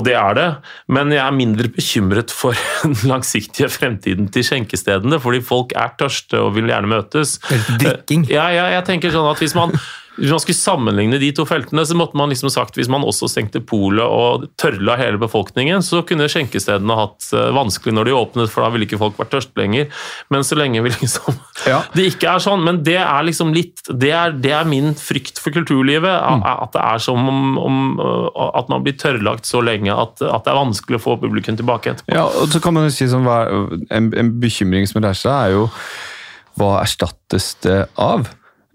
Og det er det, men jeg er mindre bekymret for (laughs) den langsiktige fremtiden til skjenkestedene, fordi folk er tørste og vil gjerne møtes. Drikking. Ja, ja, jeg tenker sånn at hvis man hvis man skulle sammenligne de to feltene, så måtte man liksom sagt hvis man også stengte polet og tørla hele befolkningen, så kunne skjenkestedene hatt eh, vanskelig når de åpnet, for da ville ikke folk vært tørst lenger. Men så lenge vi (laughs) liksom ja. Det ikke er sånn. Men det er liksom litt Det er, det er min frykt for kulturlivet. Mm. At det er som om, om, at man blir tørrlagt så lenge at, at, det er vanskelig å få publikum tilbake etterpå. Ja, og så kan man jo si sånn, En, en bekymring som reiser seg, er jo hva erstattes det av?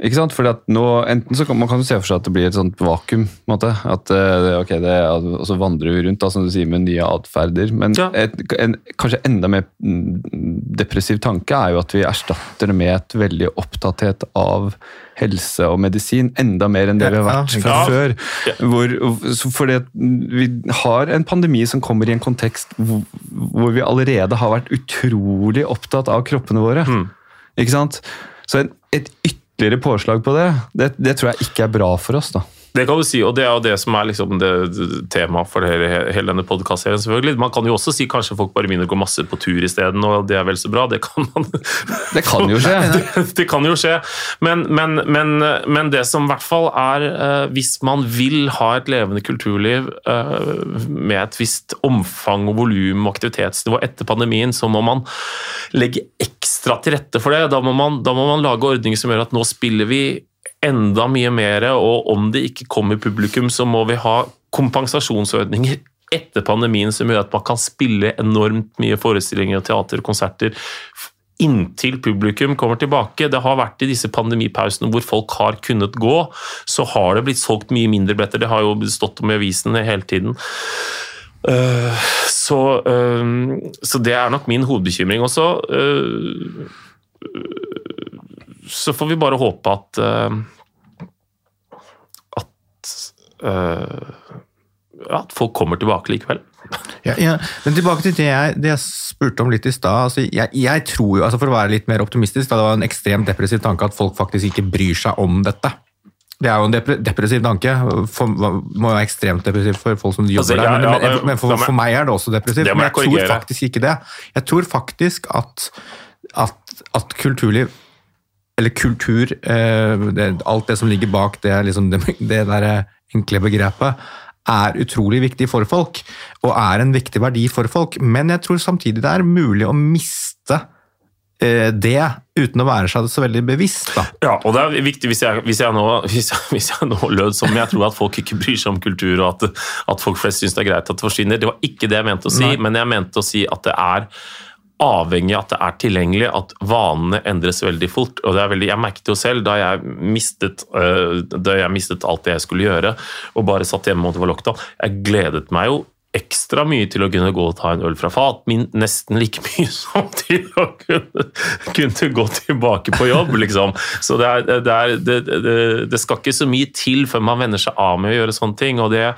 Ikke sant? Fordi at nå, enten så kan Man kan jo se for seg at det blir et sånt vakuum. på en måte. At eh, ok, det, Og så vandrer vi rundt da, som du sier, med nye atferder. Men ja. et, en kanskje enda mer depressiv tanke er jo at vi erstatter det med et veldig opptatthet av helse og medisin. Enda mer enn det vi har vært fra ja. før. Hvor, fordi vi har en pandemi som kommer i en kontekst hvor, hvor vi allerede har vært utrolig opptatt av kroppene våre. Mm. Ikke sant? Så en, et ytterligere ytterligere påslag på det, det, det tror jeg ikke er bra for oss. da. Det kan du si, og det er jo det som er liksom temaet for hele, hele denne podkastserien. selvfølgelig. Man kan jo også si kanskje folk bare begynner å gå masse på tur isteden, og det er vel så bra. Det kan man Det kan jo skje. (laughs) det, det, kan jo skje. Men, men, men, men, det som i hvert fall er uh, Hvis man vil ha et levende kulturliv uh, med et visst omfang og volum og aktivitetsnivå etter pandemien, så må man legge ekstra til rette for det. Da må man, da må man lage ordninger som gjør at nå spiller vi enda mye mer, og om det ikke kommer publikum, så må vi ha kompensasjonsordninger etter pandemien som gjør at man kan spille enormt mye forestillinger og konserter inntil publikum kommer tilbake. Det har vært i disse pandemipausene hvor folk har kunnet gå, så har det blitt solgt mye mindre billetter. Det har jo stått om i avisen hele tiden. Eh, så, eh, så, det er nok min hovedbekymring. også. Eh, så får vi bare håpe at at, at folk kommer tilbake likevel. Ja, ja. Men tilbake til det jeg, det jeg spurte om litt i stad. Altså, jeg, jeg, tror jo, altså For å være litt mer optimistisk, da det var en ekstremt depressiv tanke at folk faktisk ikke bryr seg om dette. Det er jo en depressiv tanke. For, må være ekstremt depressiv for folk som jobber altså, ja, der. Men, men, men for, for, meg er det også depressivt. men jeg tror faktisk ikke det. Jeg tror faktisk at, at, at kulturliv eller kultur, eh, det, alt det som ligger bak det, liksom det, det der enkle begrepet, er utrolig viktig for folk, og er en viktig verdi for folk. Men jeg tror samtidig det er mulig å miste eh, det uten å være seg så veldig bevisst. Da. Ja, og det er viktig hvis jeg, hvis jeg, nå, (laughs) hvis jeg, hvis jeg nå, lød som jeg tror at folk ikke bryr seg om kultur, og at, at folk flest syns det er greit at det forsvinner. Det var ikke det jeg mente å si, Nei. men jeg mente å si at det er avhengig av at det er tilgjengelig, at vanene endres veldig fort. og det er veldig, Jeg merket jo selv da jeg, mistet, uh, da jeg mistet alt det jeg skulle gjøre, og bare satt hjemme og det var lockdown. Jeg gledet meg jo ekstra mye til å kunne gå og ta en øl fra fat, min nesten like mye (laughs) som til å kunne, kunne gå tilbake på jobb, liksom. Så det, er, det, er, det, det, skal ikke så mye til før man venner seg av med å gjøre sånne ting. og det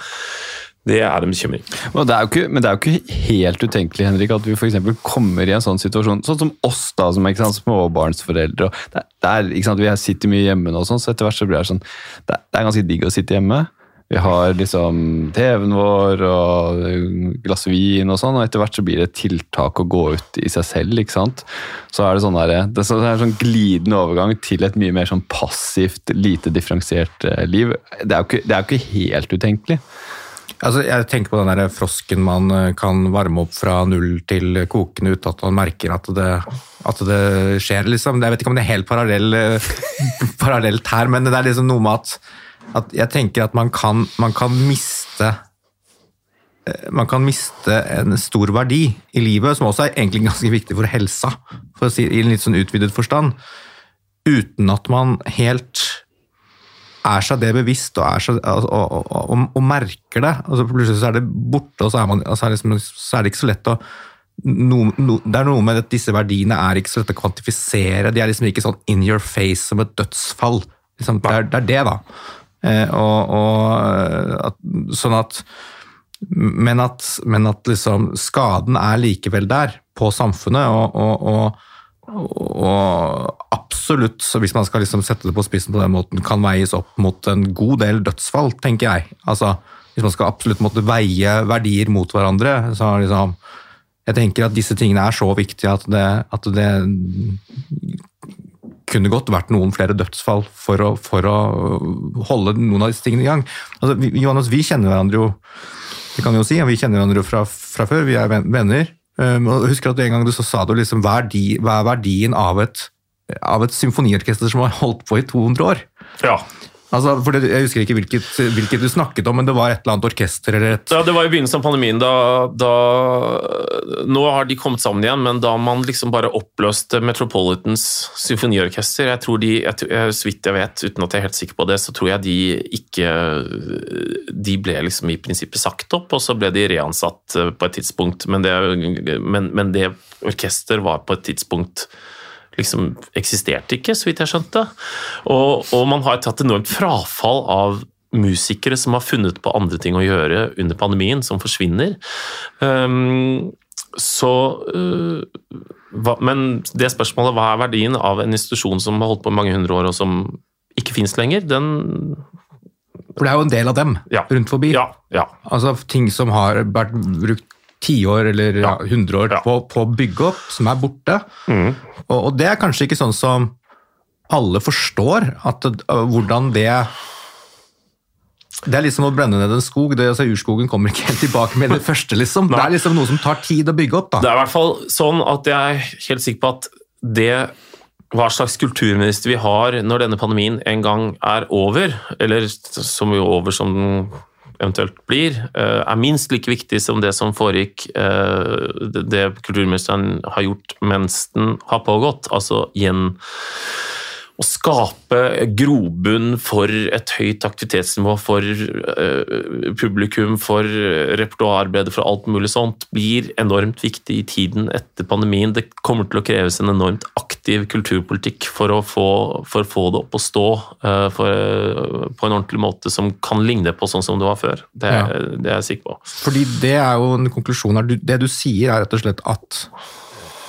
det er en bekymring. Men det er, ikke, men det er jo ikke helt utenkelig Henrik, at vi for kommer i en sånn situasjon, sånn som oss, da, som ikke sant, småbarnsforeldre. Det, det er, Vi sitter mye hjemme nå, sånn, så etter hvert så blir det sånn det er ganske digg å sitte hjemme. Vi har liksom TV-en vår og glass vin og sånn, og etter hvert så blir det et tiltak å gå ut i seg selv. ikke sant? Så er det sånn der, det er en sånn glidende overgang til et mye mer sånn passivt, lite differensiert eh, liv. Det er jo ikke, er jo ikke helt utenkelig. Altså, jeg tenker på den der frosken man eh, kan varme opp fra null til kokende uten at man merker at det, at det, skjer. Liksom. Jeg vet ikke om det er helt parallell, eh, (laughs) parallelt her, men det er liksom noe med at, at jeg tenker at man kan, man kan, miste eh, man kan miste en stor verdi i livet, som også er egentlig ganske viktig for helsa, for å si i en litt sånn utvidet forstand, uten at man helt er seg det bevisst og, seg, og, og, og merker det. og så Plutselig så er det borte, og så er, man, altså liksom, så er det ikke så lett å no, no, Det er noe med at disse verdiene er ikke så lett å kvantifisere. De er liksom ikke sånn in your face som et dødsfall. Liksom, det, er, det, er, det da. Eh, at, sånn at Men at, men at liksom, skaden er likevel der, på samfunnet. og og absolutt, så hvis man skal liksom sette det på spissen på den måten, kan veies opp mot en god del dødsfall, tenker jeg. Altså, Hvis man skal absolutt måtte veie verdier mot hverandre, så liksom Jeg tenker at disse tingene er så viktige at det, at det kunne godt vært noen flere dødsfall for å, for å, holde noen av disse tingene i gang. Altså, vi, Johannes, vi kjenner hverandre jo vi kan jo si, vi kjenner hverandre fra, fra før, vi er venner. Um, husker at En gang du så sa du liksom, hva er, de, hva er verdien av et, av et symfoniorkester som har holdt på i 200 år? Ja. Altså, for det, Jeg husker ikke hvilket, hvilket, du snakket om, men det var et eller annet orkester? eller et... Ja, Det var i begynnelsen av pandemien. Da, da, nå har de kommet sammen igjen, men da man liksom bare oppløste Metropolitans symfoniorkester jeg tror de, jeg, Så vidt jeg vet, uten at jeg er helt sikker på det, så tror jeg de ikke De ble liksom i prinsippet sagt opp, og så ble de reansatt på et tidspunkt. Men det, men, men det orkester var på et tidspunkt liksom eksisterte ikke, så vidt jeg skjønte. Og, og man har tatt enormt frafall av musikere som har funnet på andre ting å gjøre under pandemien, som forsvinner. Um, så uh, hva, Men det spørsmålet, hva er verdien av en institusjon som har holdt på i mange hundre år, og som ikke fins lenger, den For det er jo en del av dem ja. rundt forbi. Ja, ja. Altså ting som har vært brukt tiår eller ja. 100 år på, på, å bygge opp, som er borte. Mm. Og, og, det er kanskje ikke sånn som alle forstår, at, uh, hvordan det det er liksom å brenne ned en skog. Det, altså, urskogen kommer ikke helt tilbake med det første. liksom. (laughs) Det er liksom noe som tar tid å bygge opp. da. Det er i hvert fall sånn at jeg er helt sikker på at det hva slags kulturminister vi har når denne pandemien en gang er over, eller som jo over som den eventuelt blir, er minst like viktig som det som foregikk det kulturministeren har gjort mens den har pågått. Altså igjen å skape grobunn for et høyt aktivitetsnivå for uh, publikum, for repertoararbeidet, for alt mulig sånt, blir enormt viktig i tiden etter pandemien. Det kommer til å kreves en enormt aktiv kulturpolitikk for å få, for å få det opp å stå uh, for, uh, på en ordentlig måte som kan ligne på sånn som det var før. Det, ja. det er jeg sikker på. Fordi det er jo en konklusjon her. Det du sier er rett og slett at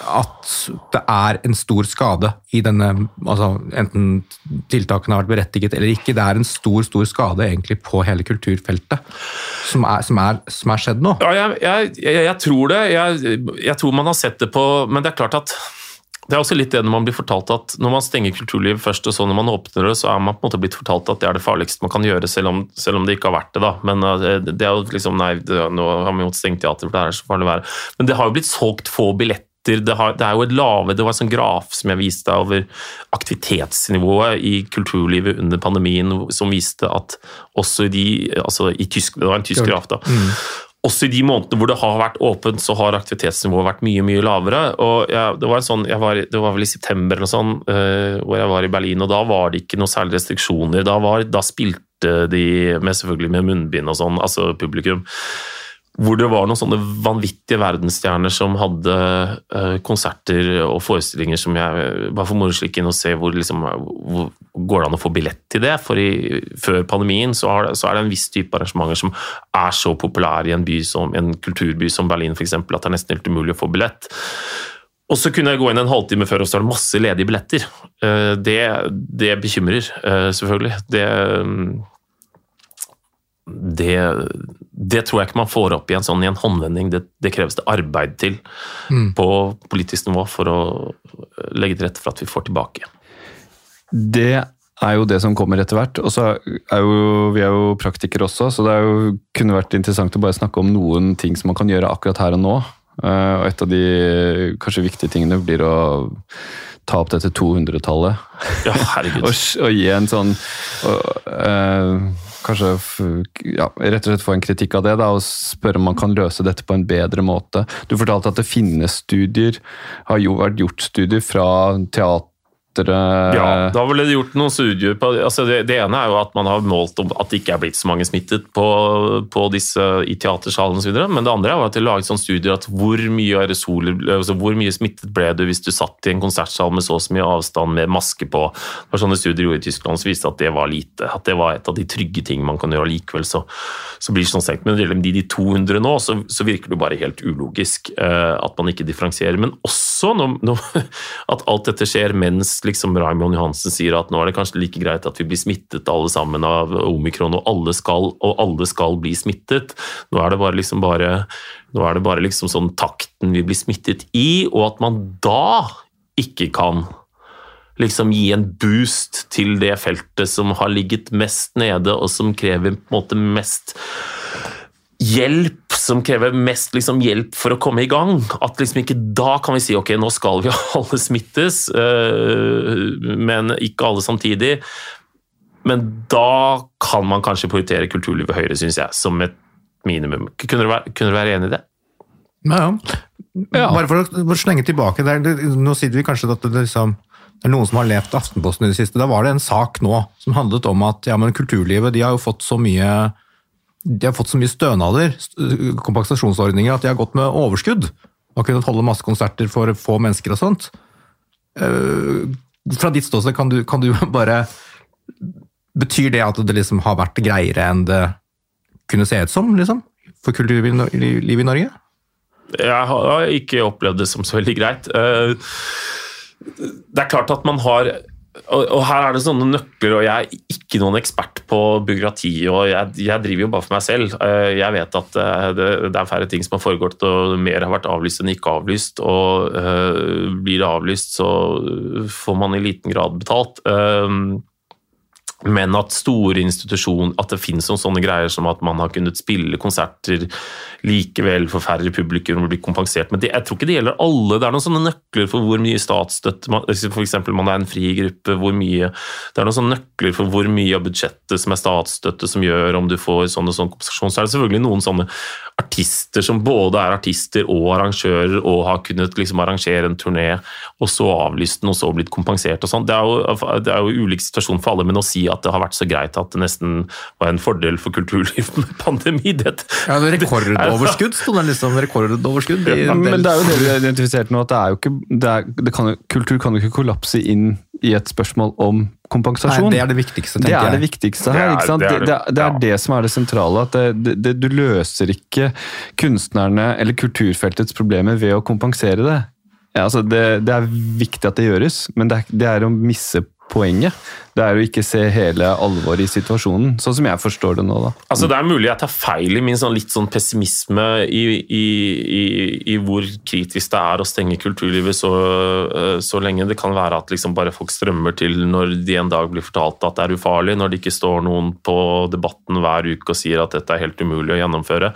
at det er en stor skade i denne altså Enten tiltakene har vært berettiget eller ikke. Det er en stor stor skade egentlig på hele kulturfeltet som er, som er, som er skjedd nå. Ja, jeg, jeg, jeg, tror det. Jeg, tror man har sett det på Men det er klart at det er også litt det når man blir fortalt at når man stenger kulturlivet først, og så når man åpner det, så er man på en måte blitt fortalt at det er det farligste man kan gjøre, selv om, selv om det ikke har vært det. da. Men eh, det er jo liksom Nei, det, nå har vi jo stengt teater, for det er så farlig å være. Men det har jo blitt solgt få billetter det, har, det, er jo et lave Det var en sånn graf som jeg viste over aktivitetsnivået i kulturlivet under pandemien, som viste at også i de altså i tysk, Det var en tysk graf, da. Mm. Også i de månedene hvor det har vært åpent, så har aktivitetsnivået vært mye mye lavere. og jeg, Det var sånn, var, det var vel i september eller sånn, uh, hvor jeg var i Berlin, og da var det ikke noe særlig restriksjoner. Da, var, da spilte de med, selvfølgelig med munnbind og sånn, altså publikum hvor det var noen sånne vanvittige verdensstjerner som hadde uh, konserter og forestillinger som jeg var for moro slik inn og se hvor, liksom, hvor går det an å få billett til det. For i, før pandemien så, det, så, er det en viss type arrangementer som er så populære i en, by som, en kulturby som Berlin f.eks. at det er nesten helt umulig å få billett. Og så kunne jeg gå inn en halvtime før, og så er det masse ledige billetter. Uh, det, det bekymrer, uh, selvfølgelig. Det det, det, tror jeg ikke man får opp i en sånn i en håndvending. Det, det kreves det arbeid til mm. på politisk nivå for å legge til rette for at vi får tilbake. Det er jo det som kommer etter hvert. Og så er jo vi er jo praktikere også, så det jo, kunne vært interessant å bare snakke om noen ting som man kan gjøre akkurat her og nå. Eh, og et av de kanskje viktige tingene blir å ta opp dette 200-tallet. Ja, herregud. (laughs) og, og, gi en sånn og, uh, kanskje ja, rett og slett få en kritikk av det, da, og spørre om man kan løse dette på en bedre måte. Du fortalte at det finnes studier, har jo vært gjort studier fra teater lettere Ja, da ble det gjort noen studier på altså det, det, ene er jo at man har målt at det ikke er blitt så mange smittet på, på disse i teatersalene osv., men det andre er jo at de laget sånne studier at hvor mye aerosoler altså hvor mye smittet ble du hvis du satt i en konsertsal med så og så mye avstand med maske på. Det var sånne studier gjorde i Tyskland som viste at det var lite, at det var et av de trygge ting man kan gjøre likevel, så, så blir det sånn stengt. Men gjelder de, de 200 nå, så, så, virker det bare helt ulogisk uh, at man ikke differensierer. Men også når, når, (laughs) at alt dette skjer mens liksom Raymond Johansen sier, at nå er det kanskje like greit at vi blir smittet alle sammen av omikron, og alle skal, og alle skal bli smittet. Nå er det bare liksom bare nå er det bare liksom sånn takten vi blir smittet i, og at man da ikke kan liksom gi en boost til det feltet som har ligget mest nede, og som krever på en måte mest hjelp som krever mest liksom, hjelp for å komme i gang. At liksom ikke da kan vi si ok, nå skal vi (laughs) alle smittes, øh, men ikke alle samtidig. Men da kan man kanskje prioritere kulturlivet høyere, syns jeg, som et minimum. Kunne du være, kunne du være enig i det? Ja, ja. Bare for å slenge tilbake der, Nå sier vi kanskje at det, liksom, det er noen som har levd Aftenposten i det siste. Da var det en sak nå som handlet om at ja, men kulturlivet de har jo fått så mye de har fått så mye stønader, kompensasjonsordninger, at de har gått med overskudd. Og kunnet holde masse konserter for få mennesker og sånt. Eh, fra ditt ståsted, kan, kan du, (laughs) bare Betyr det at det liksom har vært greiere enn det kunne se ut som, liksom? For kulturlivet i Norge? Jeg har ikke opplevd det som så veldig greit. Eh, det er klart at man har og, her er det sånne nøkler, og jeg er ikke noen ekspert på byråkrati. og jeg, jeg, driver jo bare for meg selv. Eh, jeg vet at eh, det, det, er færre ting som har foregått, og mer har vært avlyst enn ikke avlyst. Og uh, blir det avlyst, så får man i liten grad betalt. Uh, Men at store institusjoner, at det finnes noen sånne greier som at man har kunnet spille konserter likevel for færre publikum og bli kompensert. Men det, jeg tror ikke det gjelder alle. Det er noen sånne nøkler for hvor mye statsstøtte man, F.eks. man er en fri gruppe, hvor mye Det er noen sånne nøkler for hvor mye av budsjettet som er statsstøtte som gjør om du får sånn og sånn kompensasjon. Så er det selvfølgelig noen sånne artister som både er artister og arrangører og har kunnet liksom arrangere en turné, og så avlyst den og så blitt kompensert og sånn. Det det er jo ulik situasjon for alle, men å si at det har vært så greit at det nesten var en fordel for kulturlivet med pandemi. Det, ja, det rekordoverskudd sto det liksom. Rekordoverskudd. Ja, men det er jo det vi har identifisert nå, at det er jo ikke, det er, det kan, kultur kan jo ikke kollapse inn i et spørsmål om kompensasjon. Nei, det er det viktigste, tenker jeg. Det er det viktigste her. ikke sant? Det er det, det, det, er det som er det sentrale. at Du løser ikke kunstnerne eller kulturfeltets problemer ved å kompensere det. Ja, altså det, er viktig at det gjøres, men det er, er å misse poenget. Det er å ikke se hele alvoret i situasjonen, sånn som jeg forstår det nå. da. Altså Det er mulig jeg tar feil i min sånn litt sånn pessimisme i, i, i, i, hvor kritisk det er å stenge kulturlivet så, eh, så lenge. Det kan være at liksom bare folk strømmer til når de en dag blir fortalt at det er ufarlig, når det ikke står noen på Debatten hver uke og sier at dette er helt umulig å gjennomføre.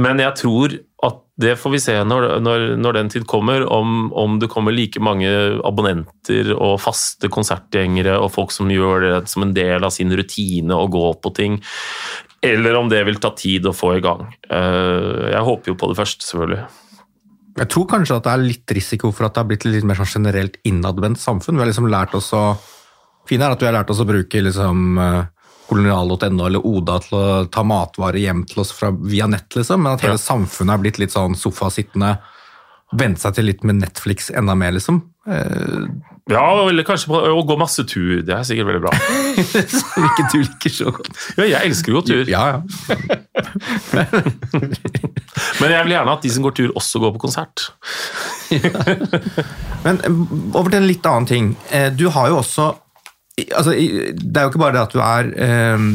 Men jeg tror at det får vi se når, når, når den tid kommer, om, om, det kommer like mange abonnenter og faste konsertgjengere og folk som gjør det som en del av sin rutine å gå på ting, eller om det vil ta tid å få i gang. Eh, jeg håper jo på det første, selvfølgelig. Jeg tror kanskje at det er litt risiko for at det har blitt litt mer sånn generelt innadvendt samfunn. Vi har liksom lært oss å Fint er at vi har lært oss å bruke liksom eh, kolonial.no eller Oda til å ta matvarer hjem til oss fra, via nett, liksom. Men at hele ja. samfunnet er blitt litt sånn sofasittende. Vente seg til litt med Netflix enda mer, liksom. Eh, ja, eller kanskje å gå masse tur. Det er sikkert veldig bra. (laughs) Hvilken du liker så godt. Ja, jeg elsker gå tur. Ja, ja. (laughs) Men jeg vil gjerne at de som går tur, også går på konsert. Men eh, over til en litt annen ting. Eh, du har jo også altså, Det er jo ikke bare det at du er, um,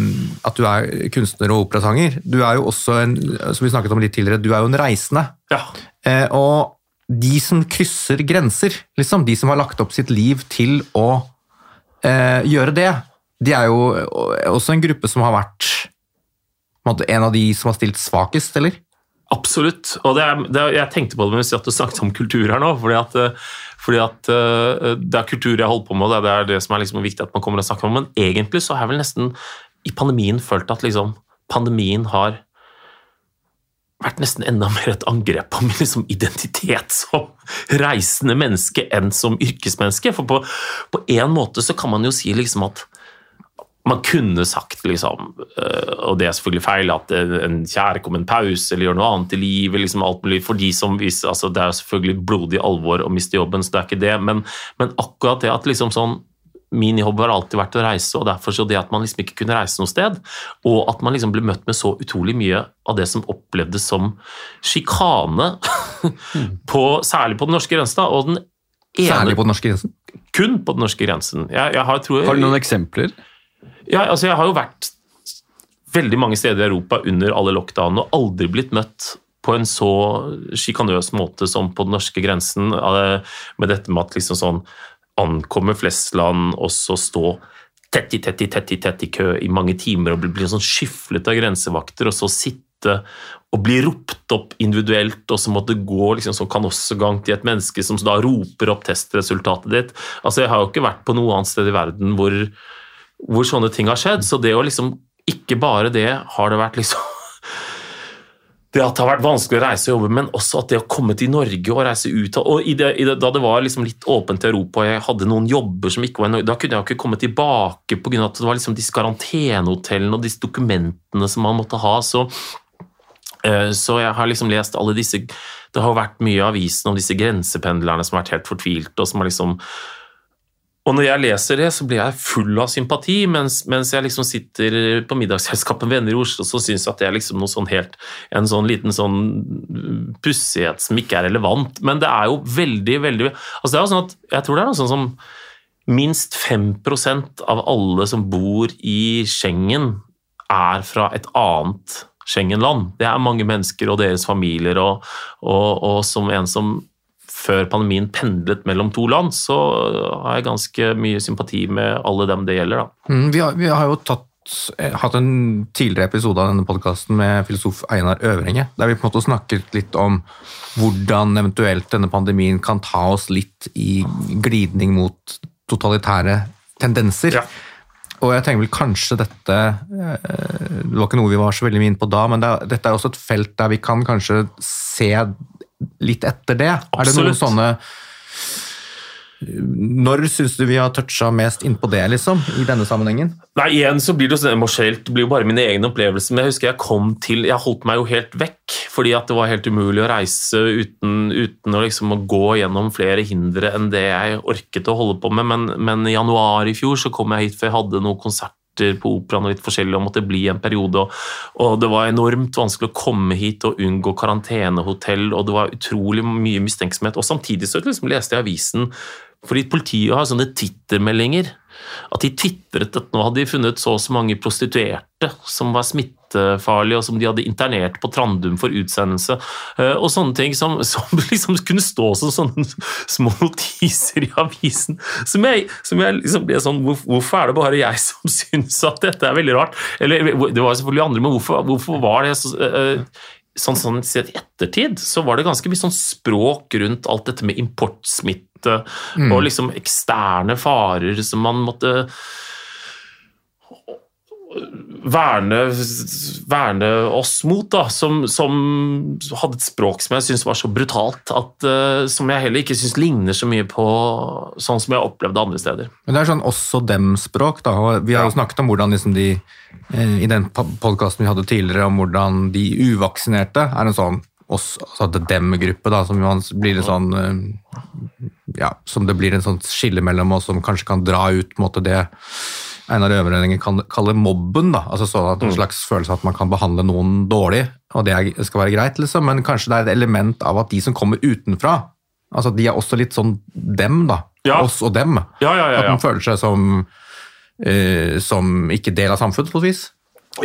at du er kunstner og operasanger. Du er jo også en, som vi snakket om litt tidligere, du er jo en reisende. Ja. Uh, og de som krysser grenser, liksom, de som har lagt opp sitt liv til å uh, gjøre det, de er jo også en gruppe som har vært en av de som har stilt svakest, eller? Absolutt. Og det er, det er, jeg tenkte på det mens du snakket om kultur her nå. fordi at uh, fordi at uh, Det er kultur jeg holder på med, og det er det som er liksom viktig at man kommer og snakker om. Men egentlig så har jeg vel nesten i pandemien følt at liksom, pandemien har vært nesten enda mer et angrep på min liksom, identitet som reisende menneske enn som yrkesmenneske. For på, på en måte så kan man jo si liksom at man kunne sagt, liksom, eh, og det er selvfølgelig feil, at en kjære kom en pause eller gjør noe annet i livet. Liksom alt mulig, for de som viser, altså Det er selvfølgelig blodig alvor å miste jobben, så det er ikke det. Men, men akkurat det at liksom sånn Min jobb har alltid vært å reise, og derfor så det at man liksom ikke kunne reise noe sted, og at man liksom ble møtt med så utrolig mye av det som opplevdes som sjikane, (laughs) særlig på den norske grensen. og den ene, Særlig på den norske grensen? Kun på den norske grensen. Jeg, jeg har, tror, har du noen eksempler? Ja, altså jeg har jo vært veldig mange steder i Europa under alle lockdownene og aldri blitt møtt på en så sjikanøs måte som på den norske grensen, eh, med dette med at liksom sånn ankommer flest land, og så stå tett i tett i tett i tett i kø i mange timer og bli, bli sånn skyflet av grensevakter, og så sitte og bli ropt opp individuelt, og så måtte gå liksom sånn kanossegang til et menneske som da roper opp testresultatet ditt. Altså, Jeg har jo ikke vært på noe annet sted i verden hvor hvor sånne ting har skjedd. Så det å liksom Ikke bare det har det vært liksom (laughs) det at det har vært vanskelig å reise og jobbe, men også at det å komme til Norge og reise ut og i det, i det, Da det var liksom litt åpent i Europa og jeg hadde noen jobber som ikke var i Norge, da kunne jeg jo ikke komme tilbake pga. at det var liksom disse karantenehotellene og disse dokumentene som man måtte ha. Så, eh, så jeg har liksom lest alle disse Det har vært mye i avisen om disse grensependlerne som har vært helt fortvilte, og som har liksom og når jeg leser det, så blir jeg full av sympati, mens, mens jeg liksom sitter på middagsselskap med venner i Oslo, så syns jeg at det er liksom noe sånn helt En sånn liten sånn pussighet som ikke er relevant. Men det er jo veldig, veldig altså det er jo sånn at Jeg tror det er noe sånn som minst 5% av alle som bor i Schengen, er fra et annet Schengen-land. Det er mange mennesker og deres familier, og, og, og som en som før pandemien pendlet mellom to land, så har jeg ganske mye sympati med alle dem det gjelder. Mm, vi, har, vi, har, jo tatt, eh, hatt en tidligere episode av denne podkasten med filosof Einar Øvrenge, der vi på en måte snakket litt om hvordan eventuelt denne pandemien kan ta oss litt i glidning mot totalitære tendenser. Ja. Og jeg tenker vel kanskje dette eh, Det var ikke noe vi var så veldig mye inne på da, men det, dette er også et felt der vi kan kanskje se litt etter det. Absolutt. Er det noen sånne når syns du vi har toucha mest innpå det, liksom, i denne sammenhengen? Nei, igjen så blir det sånn emosjonelt. Det blir jo bare mine egne opplevelser. Men jeg husker jeg kom til Jeg holdt meg jo helt vekk, fordi at det var helt umulig å reise uten, uten å liksom å gå gjennom flere hindre enn det jeg orket å holde på med. Men, men i januar i fjor så kom jeg hit, for jeg hadde noen konserter på operaen og litt forskjellig og måtte bli en periode. Og, og, det var enormt vanskelig å komme hit og unngå karantenehotell, og det var utrolig mye mistenksomhet. Og samtidig så liksom leste jeg avisen fordi politiet har sånne Twitter-meldinger. At de tvitret at nå hadde de funnet så og så mange prostituerte som var smittefarlige, og som de hadde internert på Trandum for utsendelse. Eh, og sånne ting som, som (laughs) liksom kunne stå som sånne små notiser i avisen. Som jeg, som jeg liksom ble sånn Hvorfor er det bare jeg som (laughs) syns at dette er veldig rart? Eller det var selvfølgelig andre, men hvorfor, hvorfor var det så uh, sånn, sånn sett i ettertid så var det ganske mye sånn språk rundt alt dette med importsmitte mm. og liksom eksterne farer som man måtte verne, verne oss mot, da, som, som, hadde et språk som jeg syns var så brutalt, at, uh, som jeg heller ikke syns ligner så mye på sånn som jeg opplevde andre steder. Men det er sånn også dem-språk, da. Vi har jo snakket om hvordan liksom de eh, I den podkasten vi hadde tidligere, om hvordan de uvaksinerte er en sånn oss, altså dem-gruppe, da, som blir en sånn eh, Ja, som det blir en sånn skille mellom, og som kanskje kan dra ut måte det Einar Øvreningen kaller mobben. da, altså sånn at En mm. slags følelse av at man kan behandle noen dårlig, og det skal være greit, liksom, men kanskje det er et element av at de som kommer utenfra, altså de er også litt sånn dem, da. Ja. Oss og dem. Ja, ja, at man føler seg som, uh, som ikke del av samfunnet, på et vis.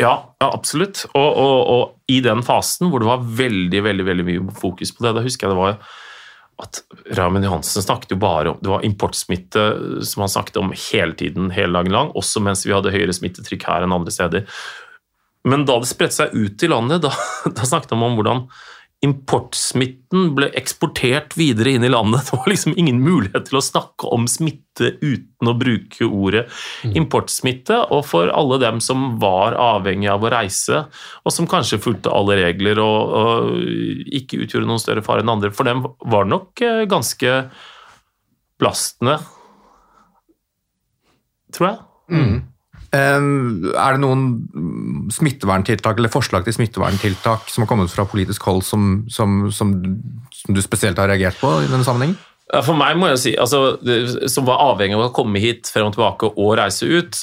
Ja, ja absolutt. Og, og, og, i den fasen hvor det var veldig veldig, veldig mye fokus på det, da husker jeg det var at Raymond Johansen snakket jo bare om Det var importsmitte som han snakket om hele tiden, hele dagen lang, også mens vi hadde høyere smittetrykk her enn andre steder. Men da det spredte seg ut i landet, da, (laughs) da snakket han om hvordan importsmitten ble eksportert videre inn i landet. (laughs) Det var liksom ingen mulighet til å snakke om smitte uten å bruke ordet mm. importsmitte. Og for alle dem som var avhengig av å reise, og som kanskje fulgte alle regler og, og ikke utgjorde noen større fare enn andre, for dem var det nok eh, ganske belastende, tror jeg. Mm. Er det noen smitteverntiltak eller forslag til smitteverntiltak som har kommet fra politisk hold som, som, som, som du spesielt har reagert på i denne sammenhengen? For meg, må jeg si, altså, som var avhengig av å komme hit frem og tilbake og reise ut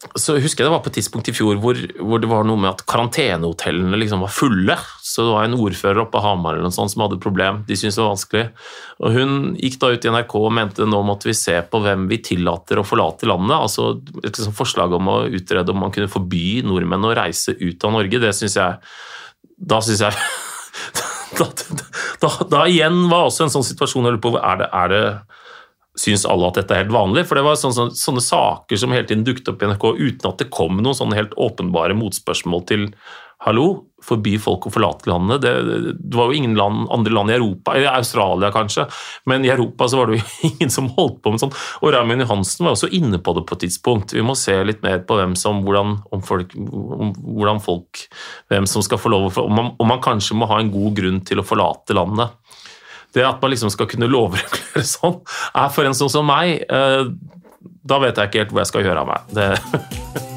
så husker jeg det var på et tidspunkt i fjor hvor, hvor det var noe med at karantenehotellene liksom var fulle. Så det var en ordfører oppe på Hamar eller noe sånt som hadde et problem. De syntes det var vanskelig. Og Hun gikk da ut i NRK og mente nå måtte vi se på hvem vi tillater å forlate landet. Altså et liksom forslag om å utrede om man kunne forby nordmenn å reise ut av Norge. Det syns jeg Da syns jeg (laughs) da, da, da, igjen var også en sånn situasjon jeg lurer på er det, er det syns alle at dette er helt vanlig. For det var sånne, sånne, saker som hele tiden dukket opp i NRK uten at det kom noen sånne helt åpenbare motspørsmål til hallo, forby folk å forlate landet. Det, det, var jo ingen land, andre land i Europa, eller Australia kanskje, men i Europa så var det jo (laughs) ingen som holdt på med sånn. Og Raymond Johansen var også inne på det på et tidspunkt. Vi må se litt mer på hvem som, hvordan, om folk, om, hvordan folk Hvem som skal få lov å om man, om man kanskje må ha en god grunn til å forlate landet. Det at man liksom skal kunne lovregulere sånn, er for en sånn som meg eh, Da vet jeg ikke helt hvor jeg skal gjøre av meg. Det (laughs)